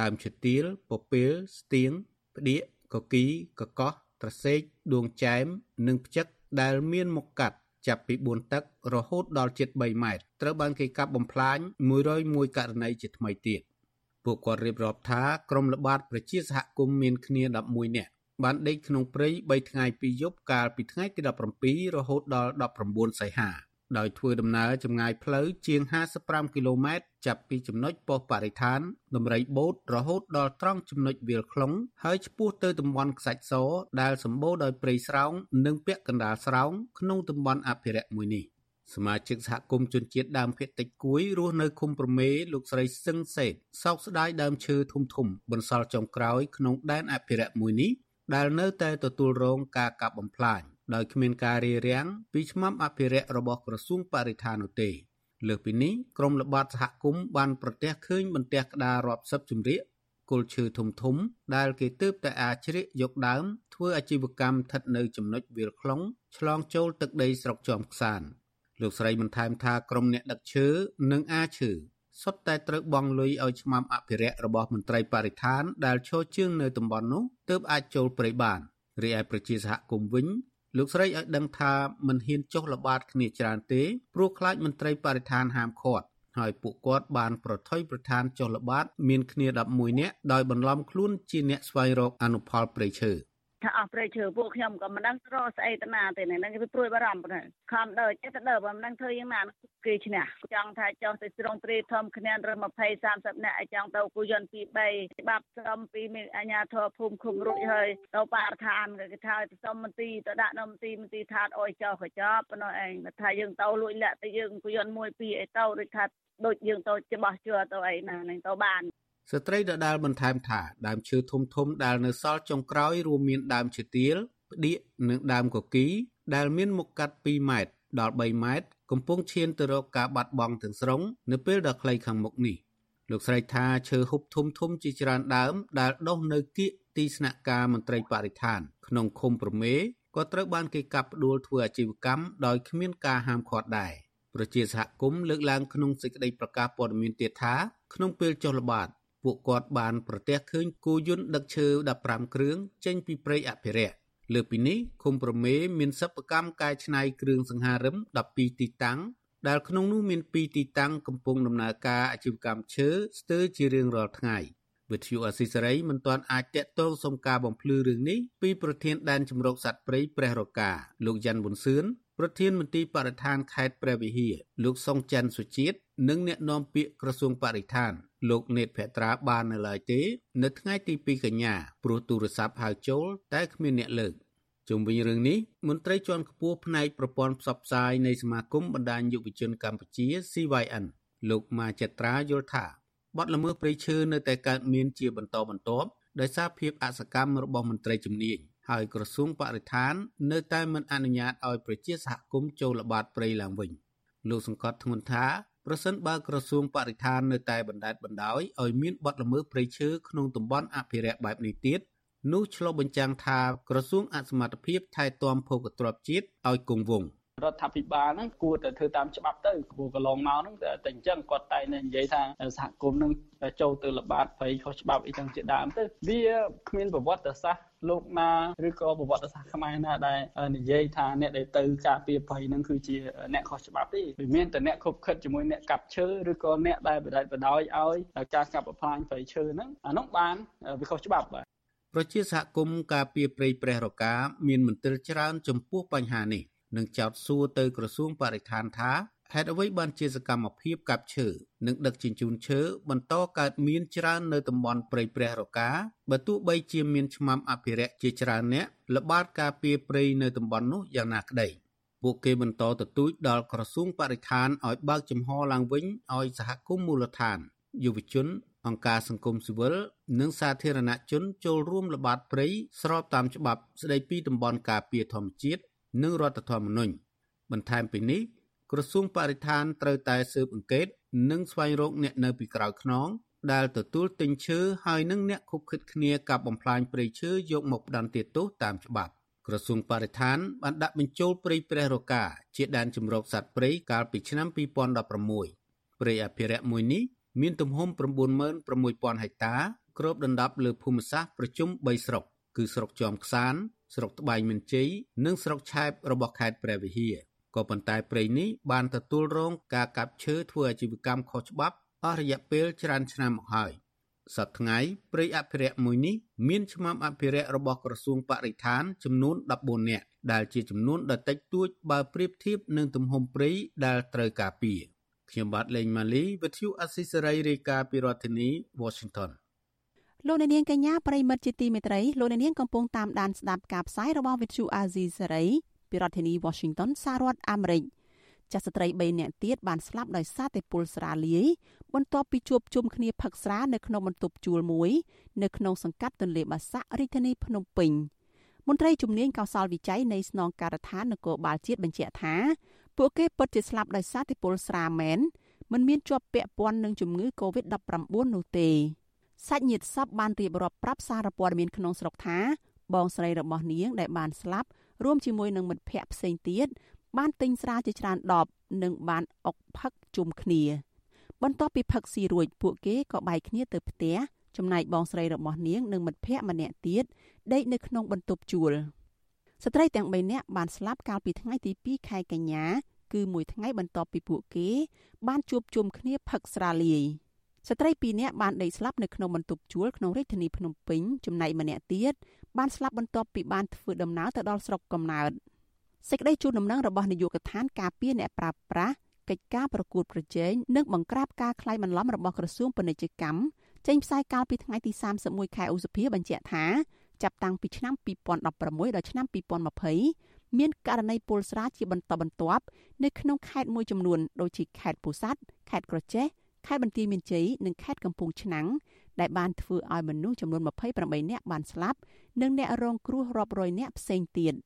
ដើមឈើទាលពពាលស្ទៀងផ្ដៀកកគីកកោះត្រសេកដួងចែមនិងផ្ចឹកដែលមានមុខកាត់ចាប់ពី4តឹករហូតដល់ជិត3ម៉ែត្រត្រូវបានគេកាប់បំផ្លាញ101ករណីជាថ្មីទៀតពួកគាត់រៀបរាប់ថាក្រុមល្បាតប្រជាសហគមន៍មានគ្នា11នាក់ បានដេកក្នុងព្រៃ3ថ្ងៃ2យប់កាលពីថ្ងៃទី17រហូតដល់19សីហាដោយធ្វើដំណើរចម្ងាយផ្លូវជាង55គីឡូម៉ែត្រចាប់ពីចំណុចប៉ុស្តិ៍បរិស្ថានដំរីបូតរហូតដល់ត្រង់ចំណុចវាលខ្លុងហើយឆ្ពោះទៅតំបន់ខ្សាច់សដែលសម្បូរដោយព្រៃស្រោងនិងពាក់កណ្ដាលស្រោងក្នុងតំបន់អភិរក្សមួយនេះសមាជិកសហគមន៍ជនជាតិដើមភាគតិចគួយរស់នៅឃុំប្រមេលោកស្រីសឹងសេតសោកស្ដាយដើមឈើធំធំបន្សល់ចុងក្រោយក្នុងដែនអភិរក្សមួយនេះ ដែលនៅតែទទួលរងការកាប់បំផ្លាញដោយគ្មានការរារាំងពីឆ្មាំអភិរក្សរបស់ក្រសួងបរិស្ថាននោះទេ លើសពីនេះក្រមល្បាតសហគមន៍បានប្រទះឃើញបន្ទះក្តាររាប់សិបជំរាកគល់ឈើធំធំ ដែលគេទើបតែអាចជ្រៀកយកដើម ធ្វើអាជីវកម្មស្ថិតនៅចំណុចវាលខ្លុងឆ្លងចូលទឹកដីស្រុកជាំខ្សានលោកស្រីបន្ថែមថាក្រុមអ្នកដឹកឈើនិងអាឈើ សុទ្ធតែត្រូវបង់លុយឲ្យឆ្មាំអភិរក្សរបស់មន្ត្រីបរិស្ថានដែលឈរជើងនៅតំបន់នោះទើបអាចចូលព្រៃបានរីឯប្រជាសហគមន៍វិញលោកស្រីឲ្យដឹងថាមិនហ៊ានចុះល្បាតគ្នាច្រើនទេព្រោះខ្លាចមន្ត្រីបរិស្ថានហាមឃាត់ហើយពួកគាត់បានប្រថុយប្រឋានចុះល្បាតមានគ្នា11នាក់ដោយបន្លំខ្លួនជាអ្នកស្វែងរកអនុផលព្រៃឈើ ថាអស់ព្រៃឈើពួកខ្ញុំក៏មិនដឹងរកស្អីទៅណាទេហ្នឹងគេព្រួយបារម្ភហ្នឹងខំដើរចេះតែដើរមិនដឹងធ្វើយ៉ាងណាគេឈ្នះចង់ថាចុះទៅស្រុងត្រីធំគ្នារ20 30នាក់ឲ្យចង់ទៅគូយន្តពី3ច្បាប់សុំពីអាជ្ញាធរភូមិឃុំរួចហើយទៅបរិស្ថានគេថាទៅសុំមន្ទីរទៅដាក់នៅមន្ទីរមន្ទីរថាអុយចោលក៏ចោលប៉ុណ្ណោះឯងថាយើងទៅលួចលាក់ទៅយើងគូយន្តមួយពីរអីទៅដូចថាដូចយើងទៅច្បាស់ជួទៅអីណានឹងទៅបាន ស្ត្រីដដាលបន្ថែមថាដើមឈើធំធំដែលនៅសល់ចុងក្រោយរួមមានដើមឈើទាលផ្ដៀកនិងដើមកគី ដែលមានមុខកាត់2ម៉ែត្រដល់3ម៉ែត្រកំពុងឈានទៅរកការបាត់បង់ទាំងស្រុងនៅពេលដ៏ខ្លីខាងមុខនេះលោកស្រីថាឈើហុបធំធំជាច្រើនដើម ដែលដុះនៅគៀកទីស្នាក់ការមន្ត្រីបរិស្ថាន ក្នុងឃុំប្រមេក៏ត្រូវបានគេកាប់ផ្ដួលធ្វើអាជីវកម្មដោយគ្មានការហាមឃាត់ដែរប្រជាសហគមន៍លើកឡើងក្នុងសេចក្តីប្រកាសព័ត៌មានទៀតថាក្នុងពេលចុះល្បាត ពួកគាត់បានប្រទះឃើញគោយន្តដឹកឈើ15គ្រឿងចេញពីព្រៃអភិរក្សលើពីនេះឃុំប្រមេមានសិប្បកម្មកែច្នៃគ្រឿងសង្ហារឹម12ទីតាំងដែលក្នុងនោះមាន2ទីតាំងកំពុងដំណើរការអាជីវកម្មឈើស្ទើរជារៀងរាល់ថ្ងៃវិទ្យុអស៊ីសេរីមិនទាន់អាចតាក់ទងសុំការបំភ្លឺរឿងនេះពីប្រធានដែនជំរកសត្វព្រៃព្រះរកាលោកយ៉ាន់ប៊ុនសឿនប្រធានមន្ទីរបរិស្ថានខេត្តព្រះវិហារលោកសុងច័ន្ទសុជាតិនិងអ្នកនាំពាក្យក្រសួងបរិស្ថាន លោកនេតភត្រាបាននៅឡើយទេ នៅថ្ងៃទី2កញ្ញាព្រោះទូរស័ព្ទហៅចូល តែគ្មានអ្នកលើកជុំវិញរឿងនេះមន្ត្រីជាន់ខ្ពស់ផ្នែកប្រព័ន្ធផ្សព្វផ្សាយនៃសមាគមបណ្ដាញយុវជនកម្ពុជា CYN លោកម៉ាចត្រាយល់ថាបទល្មើសព្រៃឈើនៅតែកើតមានជាបន្តបន្ទាប់ដោយសារភាពអសកម្មរបស់មន្ត្រីជំនាញហើយក្រសួងបរិស្ថាន នៅតែមិនអនុញ្ញាតឲ្យប្រជាសហគមន៍ចូលល្បាតព្រៃឡើងវិញលោកសង្កត់ធ្ងន់ថា ប្រសិនបើក្រសួងបរិស្ថាននៅតែបណ្តែតបណ្តោយឲ្យមានបទល្មើសព្រៃឈើក្នុងតំបន់អភិរក្សបែបនេះទៀតនោះឆ្លុះបញ្ចាំងថាក្រសួងអសមត្ថភាពថែទាំភោគទ្រព្យជាតិឲ្យគង់វង្ស រដ្ឋាភិបាលហ្នឹងគួរតែធ្វើតាមច្បាប់ទៅព្រោះកន្លងមកហ្នឹងតែអញ្ចឹងគាត់តែនិយាយថាសហគមន៍នឹងចូលទៅល្បាតព្រៃខុសច្បាប់អីចឹងជាដើមទៅវាគ្មានប្រវត្តិសាស្ត្រលោកណាឬក៏ប្រវត្តិសាស្ត្រខ្មែរណាដែលនិយាយថាអ្នកដែលទៅការពារព្រៃហ្នឹងគឺជាអ្នកខុសច្បាប់ទេវាមានតែអ្នកខົບខិតជាមួយអ្នកកាប់ឈើឬក៏អ្នកដែលបដិបដោយឲ្យការកាប់បំផ្លាញព្រៃឈើហ្នឹងអានោះបានវាខុសច្បាប់បាទប្រជាសហគមន៍ការពារព្រៃព្រះរកា មានមន្ទិលច្រើនចំពោះបញ្ហានេះ និងចោទសួរទៅក្រសួងបរិស្ថានថាហេតុអ្វីបានជាសកម្មភាពកាប់ឈើនិងដឹកជញ្ជូនឈើបន្តកើតមានច្រើននៅតំបន់ព្រៃព្រះរកាបើទោះបីជាមានឆ្មាំអភិរក្សជាច្រើនអ្នកល្បាតការពារព្រៃនៅតំបន់នោះយ៉ាងណាក្តីពួកគេបន្តទទូចដល់ក្រសួងបរិស្ថានឲ្យបើកចំហឡើងវិញឲ្យសហគមន៍មូលដ្ឋានយុវជនអង្គការសង្គមស៊ីវិលនិងសាធារណជនចូលរួមល្បាតព្រៃស្របតាមច្បាប់ស្តីពីតំបន់ការពារធម្មជាតិ និងរដ្ឋធម្មនុញ្ញបន្ថែមពីនេះក្រសួងបរិស្ថានត្រូវតែស៊ើបអង្កេត និងស្វែងរកអ្នកនៅពីក្រោយខ្នងដែលទទួលទិញឈើហើយនិងអ្នកខុបខិតគ្នាកាប់បំផ្លាញព្រៃឈើយកមកផ្ដន្ទាទោសតាមច្បាប់ក្រសួងបរិស្ថានបានដាក់បញ្ចូលព្រៃព្រះរកាជាដែនជម្រកសត្វព្រៃកាលពីឆ្នាំ2016ព្រៃអភិរក្សមួយនេះមានទំហំ96000ហិកតាគ្របដណ្ដប់លើភូមិសាស្ត្រប្រជុំ3ស្រុកគឺស្រុកជាំខ្សាន ស្រុកត្បែងមានជ័យនិងស្រុកឆែបរបស់ខេត្តព្រះវិហារក៏ប៉ុន្តែព្រៃនេះបានទទួលរងការកាប់ឈើធ្វើអាជីវកម្មខុសច្បាប់អស់រយៈពេលច្រើនឆ្នាំមកហើយសប្តាហ៍ថ្ងៃព្រៃអភិរក្សមួយនេះមានឆ្មាំអភិរក្សរបស់ក្រសួងបរិស្ថានចំនួន14នាក់ដែលជាចំនួនដ៏តិចតួចបើប្រៀបធៀបនឹងទំហំព្រៃដែលត្រូវការពារខ្ញុំបាទលេងម៉ាលីវិទ្យុអស៊ីសេរីរាយការណ៍ពីរដ្ឋធានី Washington លោកអ្នកនាងកញ្ញាប្រិមិត្តជាទីមេត្រីលោកអ្នកនាងកំពុងតាមដានស្ដាប់ការផ្សាយរបស់វិទ្យុអាស៊ីសេរីពីរដ្ឋធានី Washington សហរដ្ឋអាមេរិកចាស់ស្ត្រី3នាក់ទៀតបានស្លាប់ដោយសារតែពុលស្រាលាយបន្ទាប់ពីជួបជុំគ្នាផឹកស្រានៅក្នុងបន្ទប់ជួលមួយនៅក្នុងសង្កាត់ទន្លេបាសាក់រាជធានីភ្នំពេញមន្ត្រីជំនាញកោសលវិច័យនៃស្នងការដ្ឋាននគរបាលជាតិបញ្ជាក់ថាពួកគេពិតជាស្លាប់ដោយសារតែពុលស្រាមែនមិនមានជាប់ពាក់ព័ន្ធនឹងជំងឺ Covid-19 នោះទេ សាច់ញាតិសពបានរៀបរាប់ប្រាប់សារព័ត៌មានក្នុងស្រុកថាបងស្រីរបស់នាងដែលបានស្លាប់រួមជាមួយនឹងមិត្តភ័ក្តិផ្សេងទៀតបានទិញស្រាជាច្រើនដបនិងបានអុកផឹកជុំគ្នា បន្ទាប់ពីផឹកស៊ីរួចពួកគេក៏បែកគ្នាទៅផ្ទះចំណែកបងស្រីរបស់នាងនិងមិត្តភ័ក្តិម្នាក់ទៀតដេកនៅក្នុងបន្ទប់ជួលស្ត្រីទាំង3នាក់បានស្លាប់កាលពីថ្ងៃទី2ខែកញ្ញាគឺមួយថ្ងៃបន្ទាប់ពីពួកគេ បានជួបជុំគ្នាផឹកស្រាលាយ ស្ត្រី2នាក់បានដេកស្លាប់នៅក្នុងបន្ទប់ជួលក្នុងរាជធានីភ្នំពេញចំណែកម្នាក់ទៀតបានស្លាប់បន្ទាប់ពីបានធ្វើដំណើរទៅដល់ស្រុកកំណើតសេចក្តីជូនដំណឹងរបស់នាយកដ្ឋានការពារអ្នកប្រាប្រាស់កិច្ចការប្រកួតប្រជែងនិងបង្ក្រាបការក្លែងបន្លំរបស់ក្រសួងពាណិជ្ជកម្មចេញផ្សាយកាលពីថ្ងៃទី31ខែឧសភាបញ្ជាក់ថាចាប់តាំងពីឆ្នាំ2016ដល់ឆ្នាំ2020មានករណីពុលស្រាជាបន្តបន្ទាប់នៅក្នុងខេត្តមួយចំនួនដូចជាខេត្តពោធិ៍សាត់ខេត្តក្រចេះ ខេត្តបន្ទាយមានជ័យនិងខេត្តកំពង់ឆ្នាំងដែលបានធ្វើឲ្យមនុស្សចំនួន28នាក់បានស្លាប់និងអ្នករងគ្រោះរាប់រយនាក់ផ្សេងទៀត។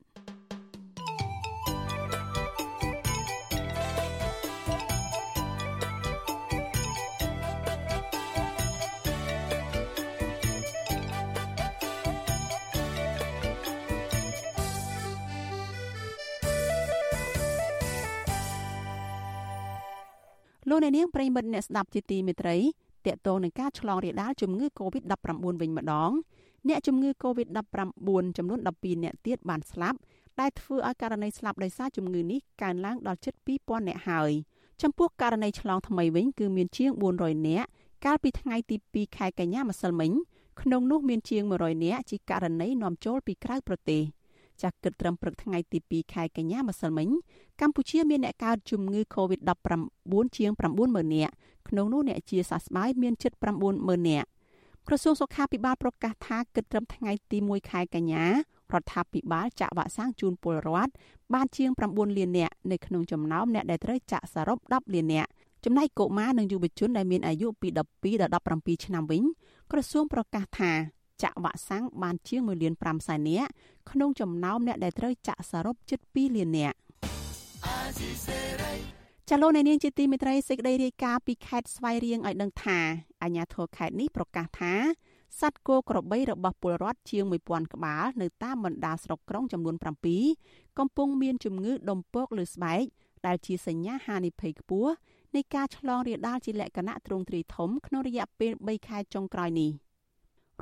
លោកអ្នកនាងប្រិមិត្តអ្នកស្ដាប់ជាទីមេត្រីទាក់ទងនឹងការឆ្លងរាលដាលជំងឺ Covid-19 វិញម្ដងអ្នកជំងឺ Covid-19 ចំនួន12អ្នកទៀតបានស្លាប់ដែលធ្វើឲ្យករណីស្លាប់ដោយសារជំងឺនេះកើនឡើងដល់ជិត2000អ្នកហើយចំពោះករណីឆ្លងថ្មីវិញគឺមានជាង400អ្នកកាលពីថ្ងៃទី2ខែកញ្ញាម្សិលមិញក្នុងនោះមានជាង100នាក់ជាករណីនាំចូលពីក្រៅប្រទេស ចាស់គិតត្រឹមព្រឹកថ្ងៃទី2ខែកញ្ញាម្សិលមិញកម្ពុជាមានអ្នកកើតជំងឺ Covid-19 ជាង90000នាក់ក្នុងនោះអ្នកជាសះស្បើយមានជិត90000នាក់ក្រសួងសុខាភិបាលប្រកាសថាគិតត្រឹមថ្ងៃទី1ខែកញ្ញារដ្ឋាភិបាលចាក់វ៉ាក់សាំងជូនពលរដ្ឋបានជាង9លាននាក់នៅក្នុងចំណោមអ្នកដែលត្រូវចាក់សរុប10លាននាក់ចំណែកកុមារនិងយុវជនដែលមានអាយុពី12ដល់17ឆ្នាំវិញក្រសួងប្រកាសថា ចាក់វ៉ាក់សាំងបានជាង1លាន5សែននាក់ក្នុងចំណោមអ្នកដែលត្រូវចាក់សរុបជិត2លាននាក់ចលនានាងជាទីមេត្រីសេចក្តីរាយការណ៍ពីខេត្តស្វាយរៀងឲ្យដឹងថាអាជ្ញាធរខេត្តនេះប្រកាសថាសត្វគោក្របីរបស់ពលរដ្ឋជាង1000ក្បាលនៅតាមបណ្ដាស្រុកក្រុងចំនួន7កំពុងមានជំងឺដុំពកលើស្បែកដែលជាសញ្ញាហានិភ័យខ្ពស់នៃការឆ្លងរាលដាលជាលក្ខណៈទ្រង់ទ្រាយធំក្នុងរយៈពេល3ខែចុងក្រោយនេះ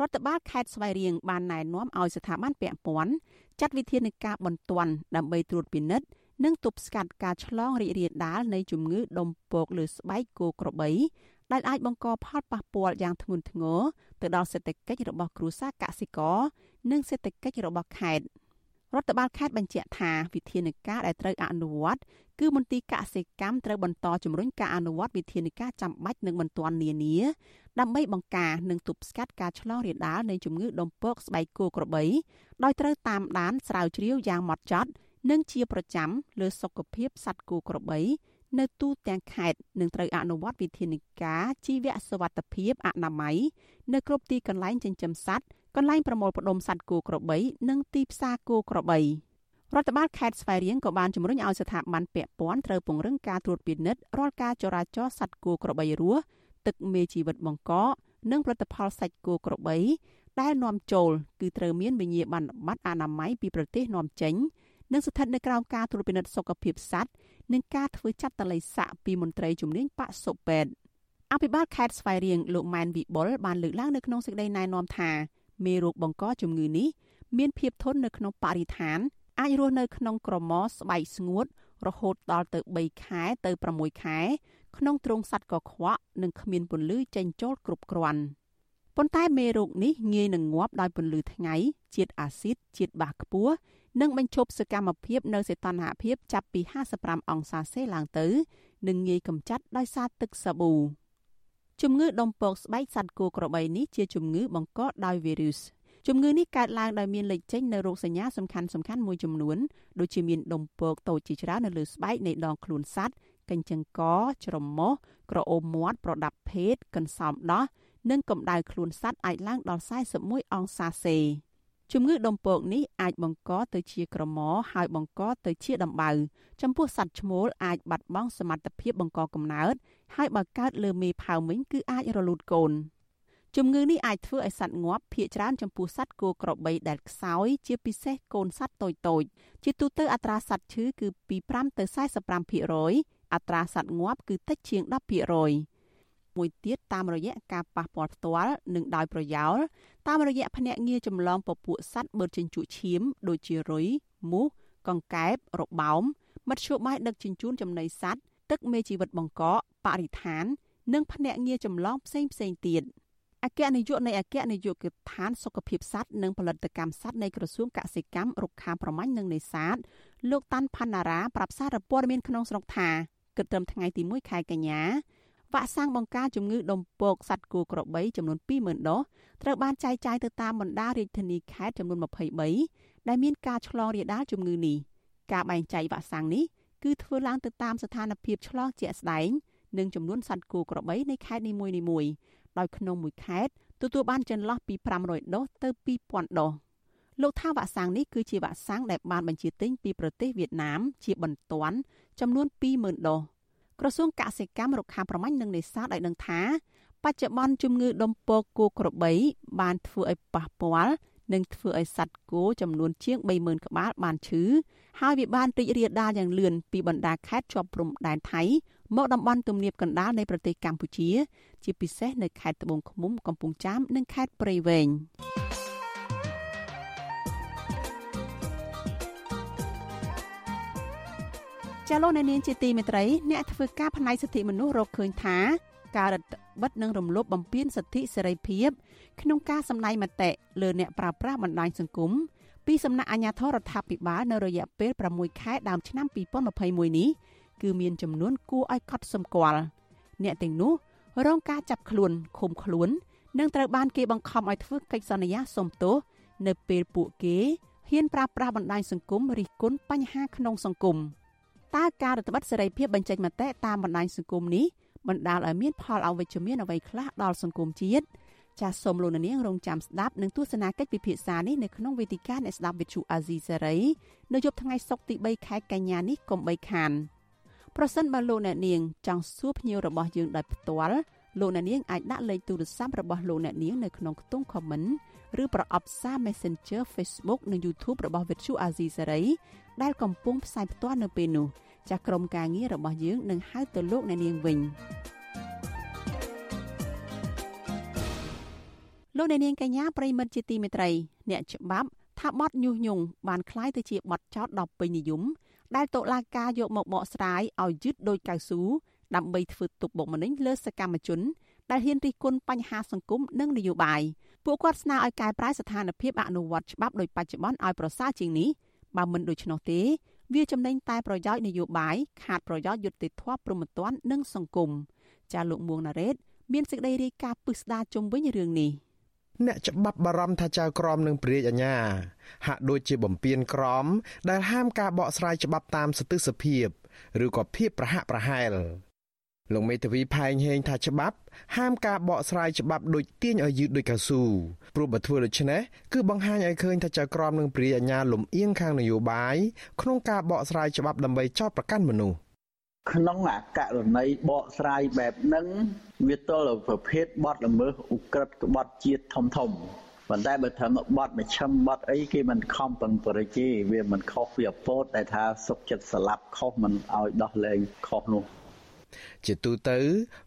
រដ្ឋបាលខេត្តស្វាយរៀងបានណែនាំឲ្យស្ថាប័នពាក់ព័ន្ធចាត់វិធានការបន្ទាន់ដើម្បីត្រួតពិនិត្យនិងទប់ស្កាត់ការឆ្លងរីករាលដាលនៃជំងឺដុំពកលើស្បែកគោក្របី ដែលអាចបង្កផលប៉ះពាល់យ៉ាងធ្ងន់ធ្ងរទៅដល់សេដ្ឋកិច្ចរបស់គ្រួសារកសិករនិងសេដ្ឋកិច្ចរបស់ខេត្ត រដ្ឋបាលខេត្តបញ្ជាក់ថាវិធានការដែលត្រូវអនុវត្តគឺមន្ទីរកសិកម្មត្រូវបន្តជំរុញការអនុវត្តវិធានការចាំបាច់និងបន្ទាន់នានាដើម្បីបង្ការនិងទប់ស្កាត់ការឆ្លងរាលដាលនៃជំងឺដុំពកស្បែកគោក្របីដោយត្រូវតាមដានស្រាវជ្រាវយ៉ាងម៉ត់ចត់និងជាប្រចាំលើសុខភាពសត្វគោក្របីនៅទូទាំងខេត្តនឹងត្រូវអនុវត្តវិធានការជីវសុវត្ថិភាពអនាម័យនៅគ្រប់ទីកន្លែងចិញ្ចឹមសត្វ កន្លែងប្រមូលផ្ដុំសត្វគោក្របី និងទីផ្សារគោក្របីរដ្ឋបាលខេត្តស្វាយរៀងក៏បានជំរុញឲ្យស្ថាប័នពាក់ព័ន្ធត្រូវពង្រឹងការត្រួតពិនិត្យរាល់ការចរាចរសត្វគោក្របីរស់ទឹកមេជីវិតបង្កកនិងផលិតផលសាច់គោក្របី ដែលនាំចូលគឺត្រូវមានវិញ្ញាបនបត្រអនាម័យពីប្រទេសនាំចេញនិងស្ថិតនៅក្រោមការត្រួតពិនិត្យសុខភាពសត្វនិងការធ្វើចាត់តល័យស័កពីមន្ត្រីជំនាញបសុពេទ្យអភិបាលខេត្តស្វាយរៀងលោកម៉ែនវិបុលបានលើកឡើងនៅក្នុងសេចក្តីណែនាំថា មេរោគបង្កជំងឺនេះមានភាពធន់នៅក្នុងបរិស្ថាន អាចរស់នៅក្នុងក្រមស្បែកស្ងួត រហូតដល់ទៅ3ខែទៅ6ខែ ក្នុងទ្រុងសត្វកខ្វក់និងគ្មានពន្លឺចេញចូលគ្រប់គ្រាន់ប៉ុន្តែមេរោគនេះងាយនឹងងាប់ដោយពន្លឺថ្ងៃជាតិអាស៊ីតជាតិបាសខ្ពស់និងបញ្ឈប់សកម្មភាពនៅសីតុណ្ហភាពចាប់ពី55អង្សាសេឡើងទៅ និងងាយកម្ចាត់ដោយសារទឹកសាប៊ូ ជំងឺដុំពកស្បែកសត្វគោក្របីនេះជាជំងឺបង្កដោយវីរុសជំងឺនេះកើតឡើងដោយមានលេចចេញនៅរោគសញ្ញាសំខាន់សំខាន់មួយចំនួនដូចជាមានដុំពកតូចជាច្រើននៅលើស្បែកនៃដងខ្លួនសត្វកញ្ចឹងក ច្រមុះក្រអូមមាត់ប្រដាប់ភេទកន្សោមដោះនិងកម្ដៅខ្លួនសត្វអាចឡើងដល់41អង្សាសេ ជំងឺដុំពកនេះអាចបង្កទៅជាក្រមោហើយបង្កទៅជាដំបៅចំពោះសត្វឈ្មោលអាចបាត់បង់សមត្ថភាពបង្កកំណើតហើយបើកើតលើមេផើវិញគឺអាចរលូតកូនជំងឺនេះអាចធ្វើឲ្យសត្វងាប់ភាគច្រើនចំពោះសត្វគោក្របីដែលខ្សោយជាពិសេសកូនសត្វតូចតូចជាទូទៅអត្រាសត្វឈឺគឺពី5ទៅ45%អត្រាសត្វងាប់គឺតិចជាង10% មួយទៀតតាមរយៈការប៉ះពាល់ផ្ទាល់និងដោយប្រយោលតាមរយៈភ្នាក់ងារចម្លងពពួកសត្វបឺតចិញ្ចក់ឈាម ដូចជារុយមូសកង្កែបរបោមមធ្យោបាយដឹកជញ្ជូនចំណីសត្វទឹកមេជីវិតបង្កកបរិស្ថាន និងភ្នាក់ងារចម្លងផ្សេងផ្សេងទៀតអគ្គនាយកនៃអគ្គនាយកដ្ឋានសុខភាពសត្វនិងផលិតកម្មសត្វនៃក្រសួងកសិកម្មរុក្ខាប្រមាញ់និងនេសាទលោកតាន់ផាន់ណារ៉ាប្រាប់សារព័ត៌មានក្នុងស្រុកថាគិតត្រឹមថ្ងៃទី1ខែកញ្ញា វ៉ាក់សាំងបង្ការជំងឺដុំពកសត្វគោក្របីចំនួន20000ដូសត្រូវបានចែកចាយទៅតាមបណ្ដារាជធានីខេត្តចំនួន23ដែលមានការឆ្លងរាលដាលជំងឺនេះការបែងចែកវ៉ាក់សាំងនេះគឺធ្វើឡើងទៅតាមស្ថានភាពឆ្លងជាក់ស្ដែងនិងចំនួនសត្វគោក្របីនៃខេត្តនីមួយៗដោយក្នុងមួយខេត្តទទួលបានចន្លោះពី500ដូសទៅ2000ដូសលោកថាវ៉ាក់សាំងនេះគឺជាវ៉ាក់សាំងដែលបានបញ្ជាទិញពីប្រទេសវៀតណាមជាបន្ទាន់ចំនួន20000ដូស ក្រសួងកសិកម្មរុក្ខាប្រមាញ់និងនេសាទឲ្យដឹងថាបច្ចុប្បន្នជំងឺដុំពកគោក្របី បានធ្វើឲ្យប៉ះពាល់និងធ្វើឲ្យសត្វគោចំនួនជាង30000ក្បាលបានឈឺហើយវាបានរីករាលដាលយ៉ាងលឿនពីបណ្ដាខេត្តជាប់ព្រំដែនថៃមកតំបន់ទំនាបកណ្ដាលនៃប្រទេសកម្ពុជា ជាពិសេសនៅខេត្តត្បូងឃ្មុំកំពង់ចាមនិងខេត្តព្រៃវែង ចាលោកអ្នកនាងជាទីមេត្រីអ្នកធ្វើការផ្នែកសិទ្ធិមនុស្សរកឃើញថាការរដ្ឋបិទនិងរំលោភបំពានសិទ្ធិសេរីភាពក្នុងការសម្ដែងមតិលើអ្នកប្រើប្រាស់បណ្ដាញសង្គមពីសំណាក់អាជ្ញាធររដ្ឋាភិបាលនៅរយៈពេល6ខែដើមឆ្នាំ2021នេះគឺមានចំនួនគួរឲ្យកត់សម្គាល់អ្នកទាំងនោះរងការចាប់ខ្លួនឃុំខ្លួននិងត្រូវបានគេបង្ខំឲ្យធ្វើកិច្ចសន្យាសុំទោសនៅពេលពួកគេហ៊ានប្រើប្រាស់បណ្ដាញសង្គមរិះគន់បញ្ហាក្នុងសង្គម តើការរដ្ឋបတ်សេរីភាពបញ្ចេញមតិតាមបណ្ដាញសង្គមនេះបណ្ដាលឲ្យមានផលអវិជ្ជមានអ្វីខ្លះដល់សង្គមជាតិចាសសូមលោកនាងរងចាំស្ដាប់និងទស្សនាកិច្ចពិភាក្សានេះនៅក្នុងវេទិកាអ្នកស្ដាប់វិទ្យុអាស៊ីសេរីនៅយប់ថ្ងៃសុក្រទី3ខែកញ្ញានេះកុំបីខានប្រសិនបើលោកអ្នកនាងចង់សួរភ្ញៀវរបស់យើងដោយផ្ទាល់លោកអ្នកនាងអាចដាក់លេខទូរស័ព្ទរបស់លោកអ្នកនាងនៅក្នុងខ្ទង់ comment ឬប្រអប់សារ Messenger Facebook និង YouTube របស់ Vuthu Azizi Serai ដែលកំពុងផ្សាយផ្ទាល់នៅពេលនេះចាស់ក្រុមការងាររបស់យើងនឹងហៅទៅលោកអ្នកនាងវិញលោកអ្នកនាងកញ្ញាប្រិមិត្តជាទីមេត្រី អ្នកច្បាប់ថាបទញុះញង់បានคล้ายទៅជាបទចោទដ៏ពេញនិយមដែលតុលាការយកមកបកស្រាយឲ្យយឺតដោយកៅស៊ូដើម្បីធ្វើទុកបុកម្នេញលើសកម្មជនដែលហ៊ានរិះគន់បញ្ហាសង្គមនិងនយោបាយពួកគាត់ស្នើឲ្យកែប្រែស្ថានភាពអនុវត្តច្បាប់ដោយបច្ចុប្បន្នឲ្យប្រសើរជាងនេះ បើមិនដូច្នោះទេវាចំណេញតែប្រយោជន៍នយោបាយខាតប្រយោជន៍យុត្តិធម៌ព្រហ្មទណ្ឌនិងសង្គមចាលោកមួងណារ៉េតមានសេចក្តីរាយការណ៍ពិស្ដារជុំវិញរឿងនេះអ្នកច្បាប់បារម្ភថាចៅក្រមនឹងព្រាយអាញាហាក់ដូចជាបំពេញក្រម ដែលហាមការបកស្រាយច្បាប់តាមសន្តិសភាពឬក៏ភាពប្រហាក់ប្រហែល លោកមេធាវីផែងហេងថាច្បាប់ហាមការបកស្រាយច្បាប់ដូចទាញឲ្យយឺតដូចកៅស៊ូព្រោះបើធ្វើដូច្នេះគឺបង្ហាញឲ្យឃើញថាចៅក្រមនឹងព្រាយអាញាលំអៀងខាងនយោបាយក្នុងការបកស្រាយច្បាប់ដើម្បីចោទប្រកាន់មនុស្សក្នុងអាករណីបកស្រាយបែបហ្នឹងវាទល់ប្រភេទបទល្មើសឧក្រិដ្ឋក្បត់ជាតិធំធំប៉ុន្តែបើត្រឹមបត់មជ្ឈិមបត់អីគេមិនខំពឹងប្រជេវាមិនខុសពីអពតដែលថាសុកចិត្តស្លាប់ខុសមិនឲ្យដោះលែងខុសនោះ ជាទូទៅ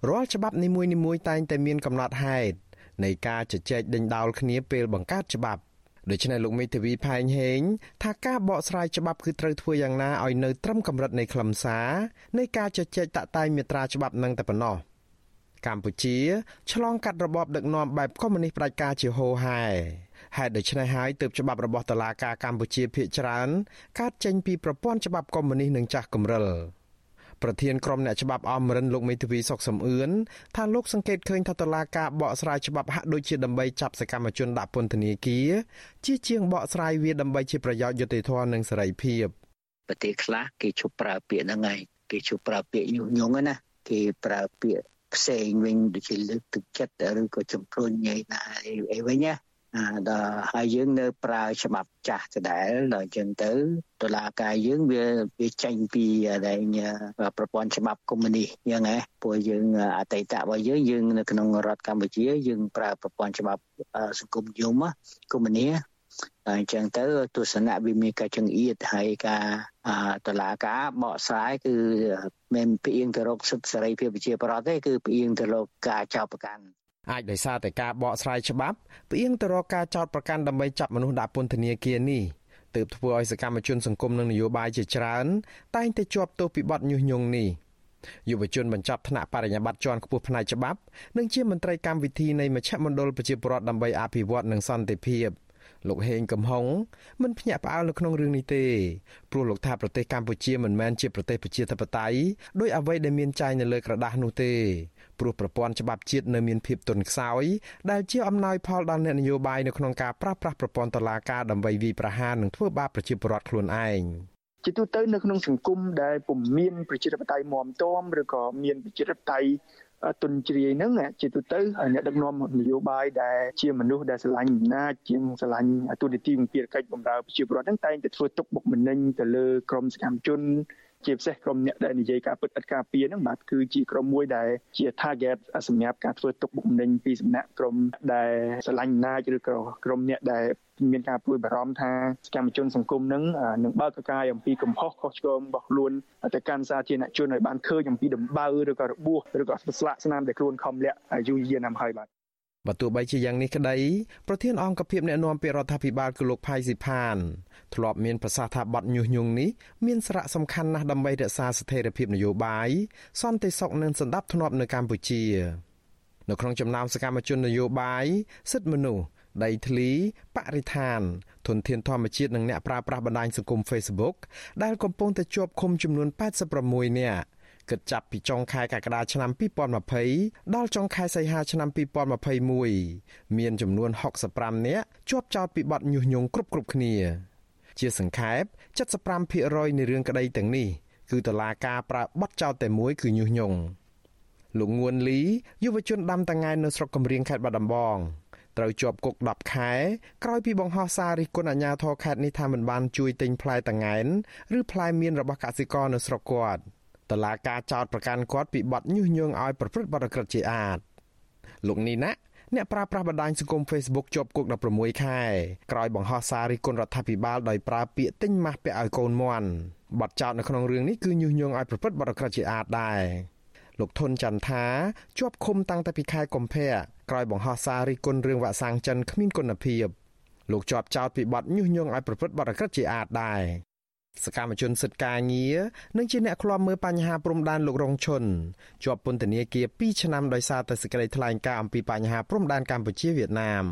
រាល់ច្បាប់នីមួយៗតែងតែមានកំណត់ហេតុនៃការជជែកដេញដោលគ្នាពេលបង្កើតច្បាប់ដូច្នេះលោកមេធាវីផែងហេងថាការបកស្រាយច្បាប់គឺត្រូវធ្វើយ៉ាងណាឲ្យនៅត្រឹមកម្រិតនៃខ្លឹមសារនៃការជជែកតាក់តែងមាត្រាច្បាប់នឹងតែប៉ុណ្ណោះកម្ពុជាឆ្លងកាត់របបដឹកនាំបែបកុម្មុយនីសផ្ដាច់ការជាហូរហែហេតុដូច្នេះហើយទើបច្បាប់របស់តុលាការកម្ពុជាភាគច្រើនកើតចេញពីប្រព័ន្ធច្បាប់កុម្មុយនីសនិងចាស់គំរិល ប្រធានក្រុមអ្នកច្បាប់អមរិនលោកមេធាវីសុកសំអឿនថាលោកសង្កេតឃើញថាតឡាការបកស្រាយច្បាប់ហាក់ដូចជាដើម្បីចាប់សកម្មជនដាក់ពន្ធនាគារជាជាងបកស្រាយវាដើម្បីជាប្រយោជន៍យុត្តិធម៌និងសេរីភាពប្រទេសខ្លះគេជប់ប្រើពាក្យហ្នឹងហើយគេជប់ប្រើពាក្យញុះញង់ណាគេប្រើពាក្យផ្សេងវិញដូចជាលើកទឹកចិត្តឬក៏ជំរុញញ៉ៃណាអីវិញណា ដល់ហើយយើងនៅប្រើច្បាប់ចាស់ដដែលដល់អញ្ចឹងទៅតុលាការយើងវាវាចេញពីដែលប្រព័ន្ធច្បាប់កុម្មុយនីសយ៉ាងណាព្រោះយើងអតីតរបស់យើងយើងនៅក្នុងរដ្ឋកម្ពុជាយើងប្រើប្រព័ន្ធច្បាប់សង្គមនិយមកុម្មុយនីសអញ្ចឹងទៅទស្សនៈវាមានការចង្អៀតហើយការតឡាការបកស្រាយគឺមិនផ្អៀងទៅរកសិទ្ធិសេរីភាពប្រជាប្រដ្ឋទេគឺផ្អៀងទៅរកការចោទប្រកាន់ អាចដោយសារតែការបកស្រាយច្បាប់ផ្អៀងទៅរកការចោទប្រកាន់ដើម្បីចាប់មនុស្សដាក់ពន្ធនាគារនេះទើបធ្វើឲ្យសកម្មជនសង្គមនិងនយោបាយជាច្រើន តែងតែជាប់ទោសពីបទញុះញង់នេះយុវជនបញ្ចប់ថ្នាក់បរិញ្ញាបត្រជាន់ខ្ពស់ផ្នែកច្បាប់និងជាមន្ត្រីកម្មវិធីនៃមជ្ឈមណ្ឌលប្រជាពលរដ្ឋដើម្បីអភិវឌ្ឍនិងសន្តិភាព។លោកហេងកំហុងមិនភ្ញាក់ផ្អើលនៅក្នុងរឿងនេះទេព្រោះលោកថាប្រទេសកម្ពុជាមិនមែនជាប្រទេសប្រជាធិបតេយ្យដោយអ្វីដែលមានចែងនៅលើក្រដាសនោះទេ ព្រោះប្រព័ន្ធច្បាប់ជាតិនៅមានភាពទន់ខ្សោយដែលជាអំណោយផលដល់អ្នកនយោបាយនៅក្នុងការប្រាស្រ័យប្រព័ន្ធតុលាការដើម្បីវាយប្រហារនិងធ្វើបាបប្រជាពលរដ្ឋខ្លួនឯងជាទូទៅនៅក្នុងសង្គមដែលពុំមានប្រជាធិបតេយ្យមាំទាំឬក៏មានប្រជាធិបតេយ្យទុនជ្រាយហ្នឹងជាទូទៅអ្នកដឹកនាំនយោបាយដែលជាមនុស្សដែលស្រឡាញ់អំណាចជាងស្រឡាញ់ទូនីតិវិភារកិច្ចបម្រើប្រជាពលរដ្ឋហ្នឹងតែងតែធ្វើទុកបុកម្នេញទៅលើក្រុមសកម្មជន ជាពិសេសក្រុមអ្នកដែលនិយាយការពិតឥតការពារហ្នឹងបាទគឺជាក្រុមមួយដែលជា target សម្រាប់ការធ្វើទុកបុកម្នេញពីសំណាក់ក្រុមដែលស្រឡាញ់អំណាចឬក៏ក្រុមអ្នកដែលមានការព្រួយបារម្ភថាសកម្មជនសង្គមនឹងនឹងបើកកាយអំពីកំហុសខុសឆ្គងរបស់ខ្លួនទៅកាន់សាធារណជនឲ្យបានឃើញអំពីដំបៅឬក៏របួសឬក៏ស្លាកស្នាមដែលខ្លួនខំលាក់យូរយារណាស់ហើយបាទ បើទោះបីជាយ៉ាងនេះក្តីប្រធានអង្គភិបអ្នកណែនាំពាក្យរដ្ឋាភិបាលគឺលោកផៃស៊ីផានធ្លាប់មានប្រសាសន៍ថាបទញុះញង់នេះមានសារៈសំខាន់ណាស់ដើម្បីរក្សាស្ថិរភាពនយោបាយសន្តិសុខនិងសន្តិភាពនៅកម្ពុជានៅក្នុងចំណោមសកម្មជននយោបាយសិទ្ធិមនុស្សដីធ្លីបរិស្ថានធនធានធម្មជាតិនិងអ្នកប្រើប្រាស់បណ្ដាញសង្គម Facebook ដែលកំពុងតែជាប់ឃុំចំនួន86នាក់ គិតចាប់ពីចុងខែកក្កដាឆ្នាំ2020ដល់ចុងខែសីហាឆ្នាំ2021មានចំនួន65នាក់ជាប់ចោទពីបទញុះញង់គ្រប់គ្រប់គ្នា ជាសង្ខេប75%នៃរឿងក្តីទាំងនេះគឺតឡាការប្រើបទចោទតែមួយគឺញុះញង់លោកងួនលីយុវជនដាំតាងែនៅស្រុកកំរៀងខេត្តបាត់ដំបងត្រូវជាប់គុក10ខែក្រោយពីបង្ហោះសាររិះគន់អាជ្ញាធរខេត្តនេះថាមិនបានជួយទិញផ្លែតាងែនឬផ្លែមៀនរបស់កសិករនៅស្រុកគាត់ តឡាការចោតប្រកាន់គាត់ពីបទញុះញង់ឲ្យប្រព្រឹត្តបទក្រិតជាអាតលោកនីណាអ្នកប្រើប្រាស់បណ្ដាញសង្គម Facebook ជាប់គុក16ខែក្រោយបង្ហោះសាររិះគន់រដ្ឋាភិបាលដោយប្រើពាក្យទិញម៉ាស់ពាក់ឲ្យកូនមន់បទចោតនៅក្នុងរឿងនេះគឺញុះញង់ឲ្យប្រព្រឹត្តបទក្រិតជាអាតដែរលោកធុនចន្ទថាជាប់ឃុំតាំងតែពីខែកុម្ភៈក្រោយបង្ហោះសាររិះគន់រឿងវាក់សាំងចិនគ្មានគុណភាពលោកជាប់ចោតពីបទញុះញង់ឲ្យប្រព្រឹត្តបទអក្រិតជាអាតដែរ សកម្មជនសិទ្ធិការងារនិងជាអ្នកឃ្លាំមើលបញ្ហាព្រំដែនលោករងឈុនជាប់ពន្ធនាគារ2ឆ្នាំដោយសារតែសេចក្តីថ្លែងការណ៍អំពីបញ្ហាព្រំដែនកម្ពុជាវៀតណាម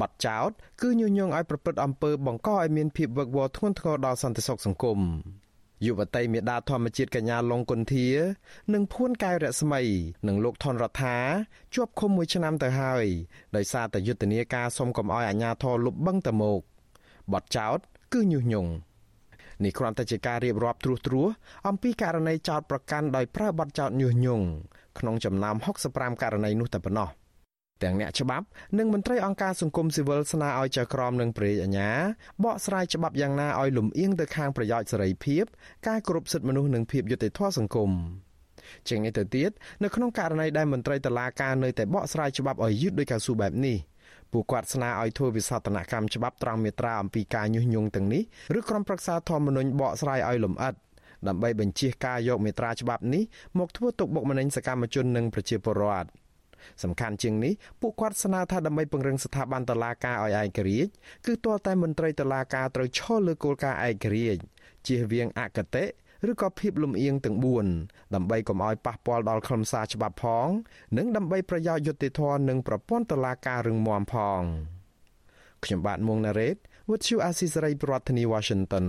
បាត់ចោតគឺញុះញង់ឲ្យប្រព្រឹត្តអំពើបង្កឲ្យមានភាពវឹកវរធ្ងន់ធ្ងរដល់សន្តិសុខសង្គមយុវតីមេដាធម្មជាតិកញ្ញាឡុងគុន្ធា និងភួនកែវរស្មីនិងលោកថនរដ្ឋាជាប់ឃុំមួយឆ្នាំទៅហើយដោយសារតែយុទ្ធនាការសុំកុំឲ្យអាជ្ញាធរលុបបង្កតមកបទចោតគឺញុះញង់ នេះគ្រាន់តែជាការរៀបរាប់ត្រួសត្រាសអំពីករណីចោតប្រកាន់ដោយប្រើបទចោតញុះញង់ក្នុងចំណោម65ករណីនោះតែប៉ុណ្ណោះទាំងអ្នកច្បាប់និងមន្ត្រីអង្គការសង្គមស៊ីវិលស្នើឲ្យចៅក្រមនិងព្រះរាជអាជ្ញាបកស្រាយច្បាប់យ៉ាងណាឲ្យលំអៀងទៅខាងប្រយោជន៍សេរីភាពការគោរពសិទ្ធិមនុស្សនិងភាពយុត្តិធម៌សង្គមជាងនេះទៅទៀតនៅក្នុងករណីដែលមន្ត្រីតុលាការនៅតែបកស្រាយច្បាប់ឲ្យយឺតដោយកៅស៊ូបែបនេះ ពួកគាត់ស្នើឲ្យធ្វើវិសោធនកម្មច្បាប់ត្រង់មាត្រាអំពីការញុះញង់ទាំងនេះឬក្រុមប្រឹក្សាធម្មនុញ្ញបកស្រាយឲ្យលម្អិតដើម្បីបញ្ជាការយកមេត្រាច្បាប់នេះមកធ្វើទុកបុកម្នេញសកម្មជននិងប្រជាពលរដ្ឋសំខាន់ជាងនេះពួកគាត់ស្នើថាដើម្បីពង្រឹងស្ថាប័នតុលាការឲ្យឯករាជ្យគឺទាល់តែមន្ត្រីតុលាការត្រូវឈលលើគោលការណ៍ឯករាជ្យជៀសវាងអកតេ ឬក៏ភាពលំអៀងទាំង4ដើម្បីកុំឲ្យប៉ះពាល់ដល់ខ្លឹមសារច្បាប់ផង និងដើម្បីប្រយោជន៍យុត្តិធម៌និងប្រព័ន្ធតុលាការរឹងមាំផងខ្ញុំបាទមុងណារ៉េត With you Asisari ប្រធានាធិបតី Washington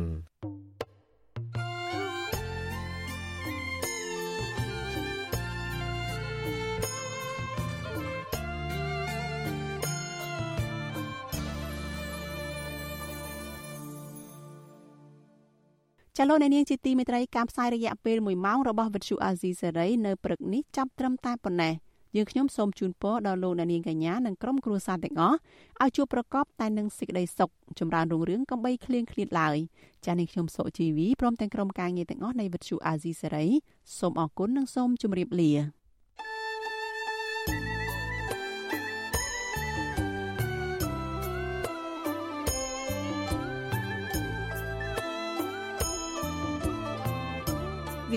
ចាលោកអ្នកនាងជាទីមេត្រីការផ្សាយរយៈពេល1ម៉ោងរបស់វិទ្យុអាស៊ីសេរីនៅព្រឹកនេះចាប់ត្រឹមតែប៉ុណ្ណេះយើងខ្ញុំសូមជូនពរដល់លោកអ្នកនាងកញ្ញានិងក្រុមគ្រួសារទាំងអស់ឲ្យជួបប្រកបតែនឹងសេចក្តីសុខចម្រើនរុងរឿងកំបីគ្លៀងគ្លាតឡើយចានេះខ្ញុំសុជីវីព្រមទាំងក្រុមការងារទាំងអស់នៃវិទ្យុអាស៊ីសេរីសូមអរគុណនិងសូមជម្រាបលា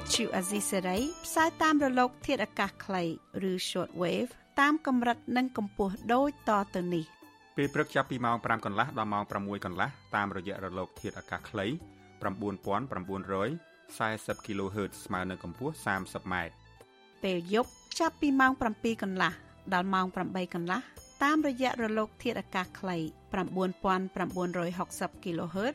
ទ្យុអាស៊ីសេរីផ្សាយតាមរលក ធាតុអាកាសខ្លីឬ short wave តាមកម្រិតនិងកម្ពស់ដូចតទៅនេះពេលព្រឹកចាប់ពីម៉ោង5កន្លះដល់ម៉ោង6កន្លះតាមរយៈរលក ធាតុអាកាសខ្លី9940 40 kHz ស្មើនឹងកម្ពស់ 30m ពេលយប់ចាប់ពីម៉ោង7កន្លះដល់ម៉ោង8កន្លះតាមរយៈរលក ធាតុអាកាសខ្លី9960 kHz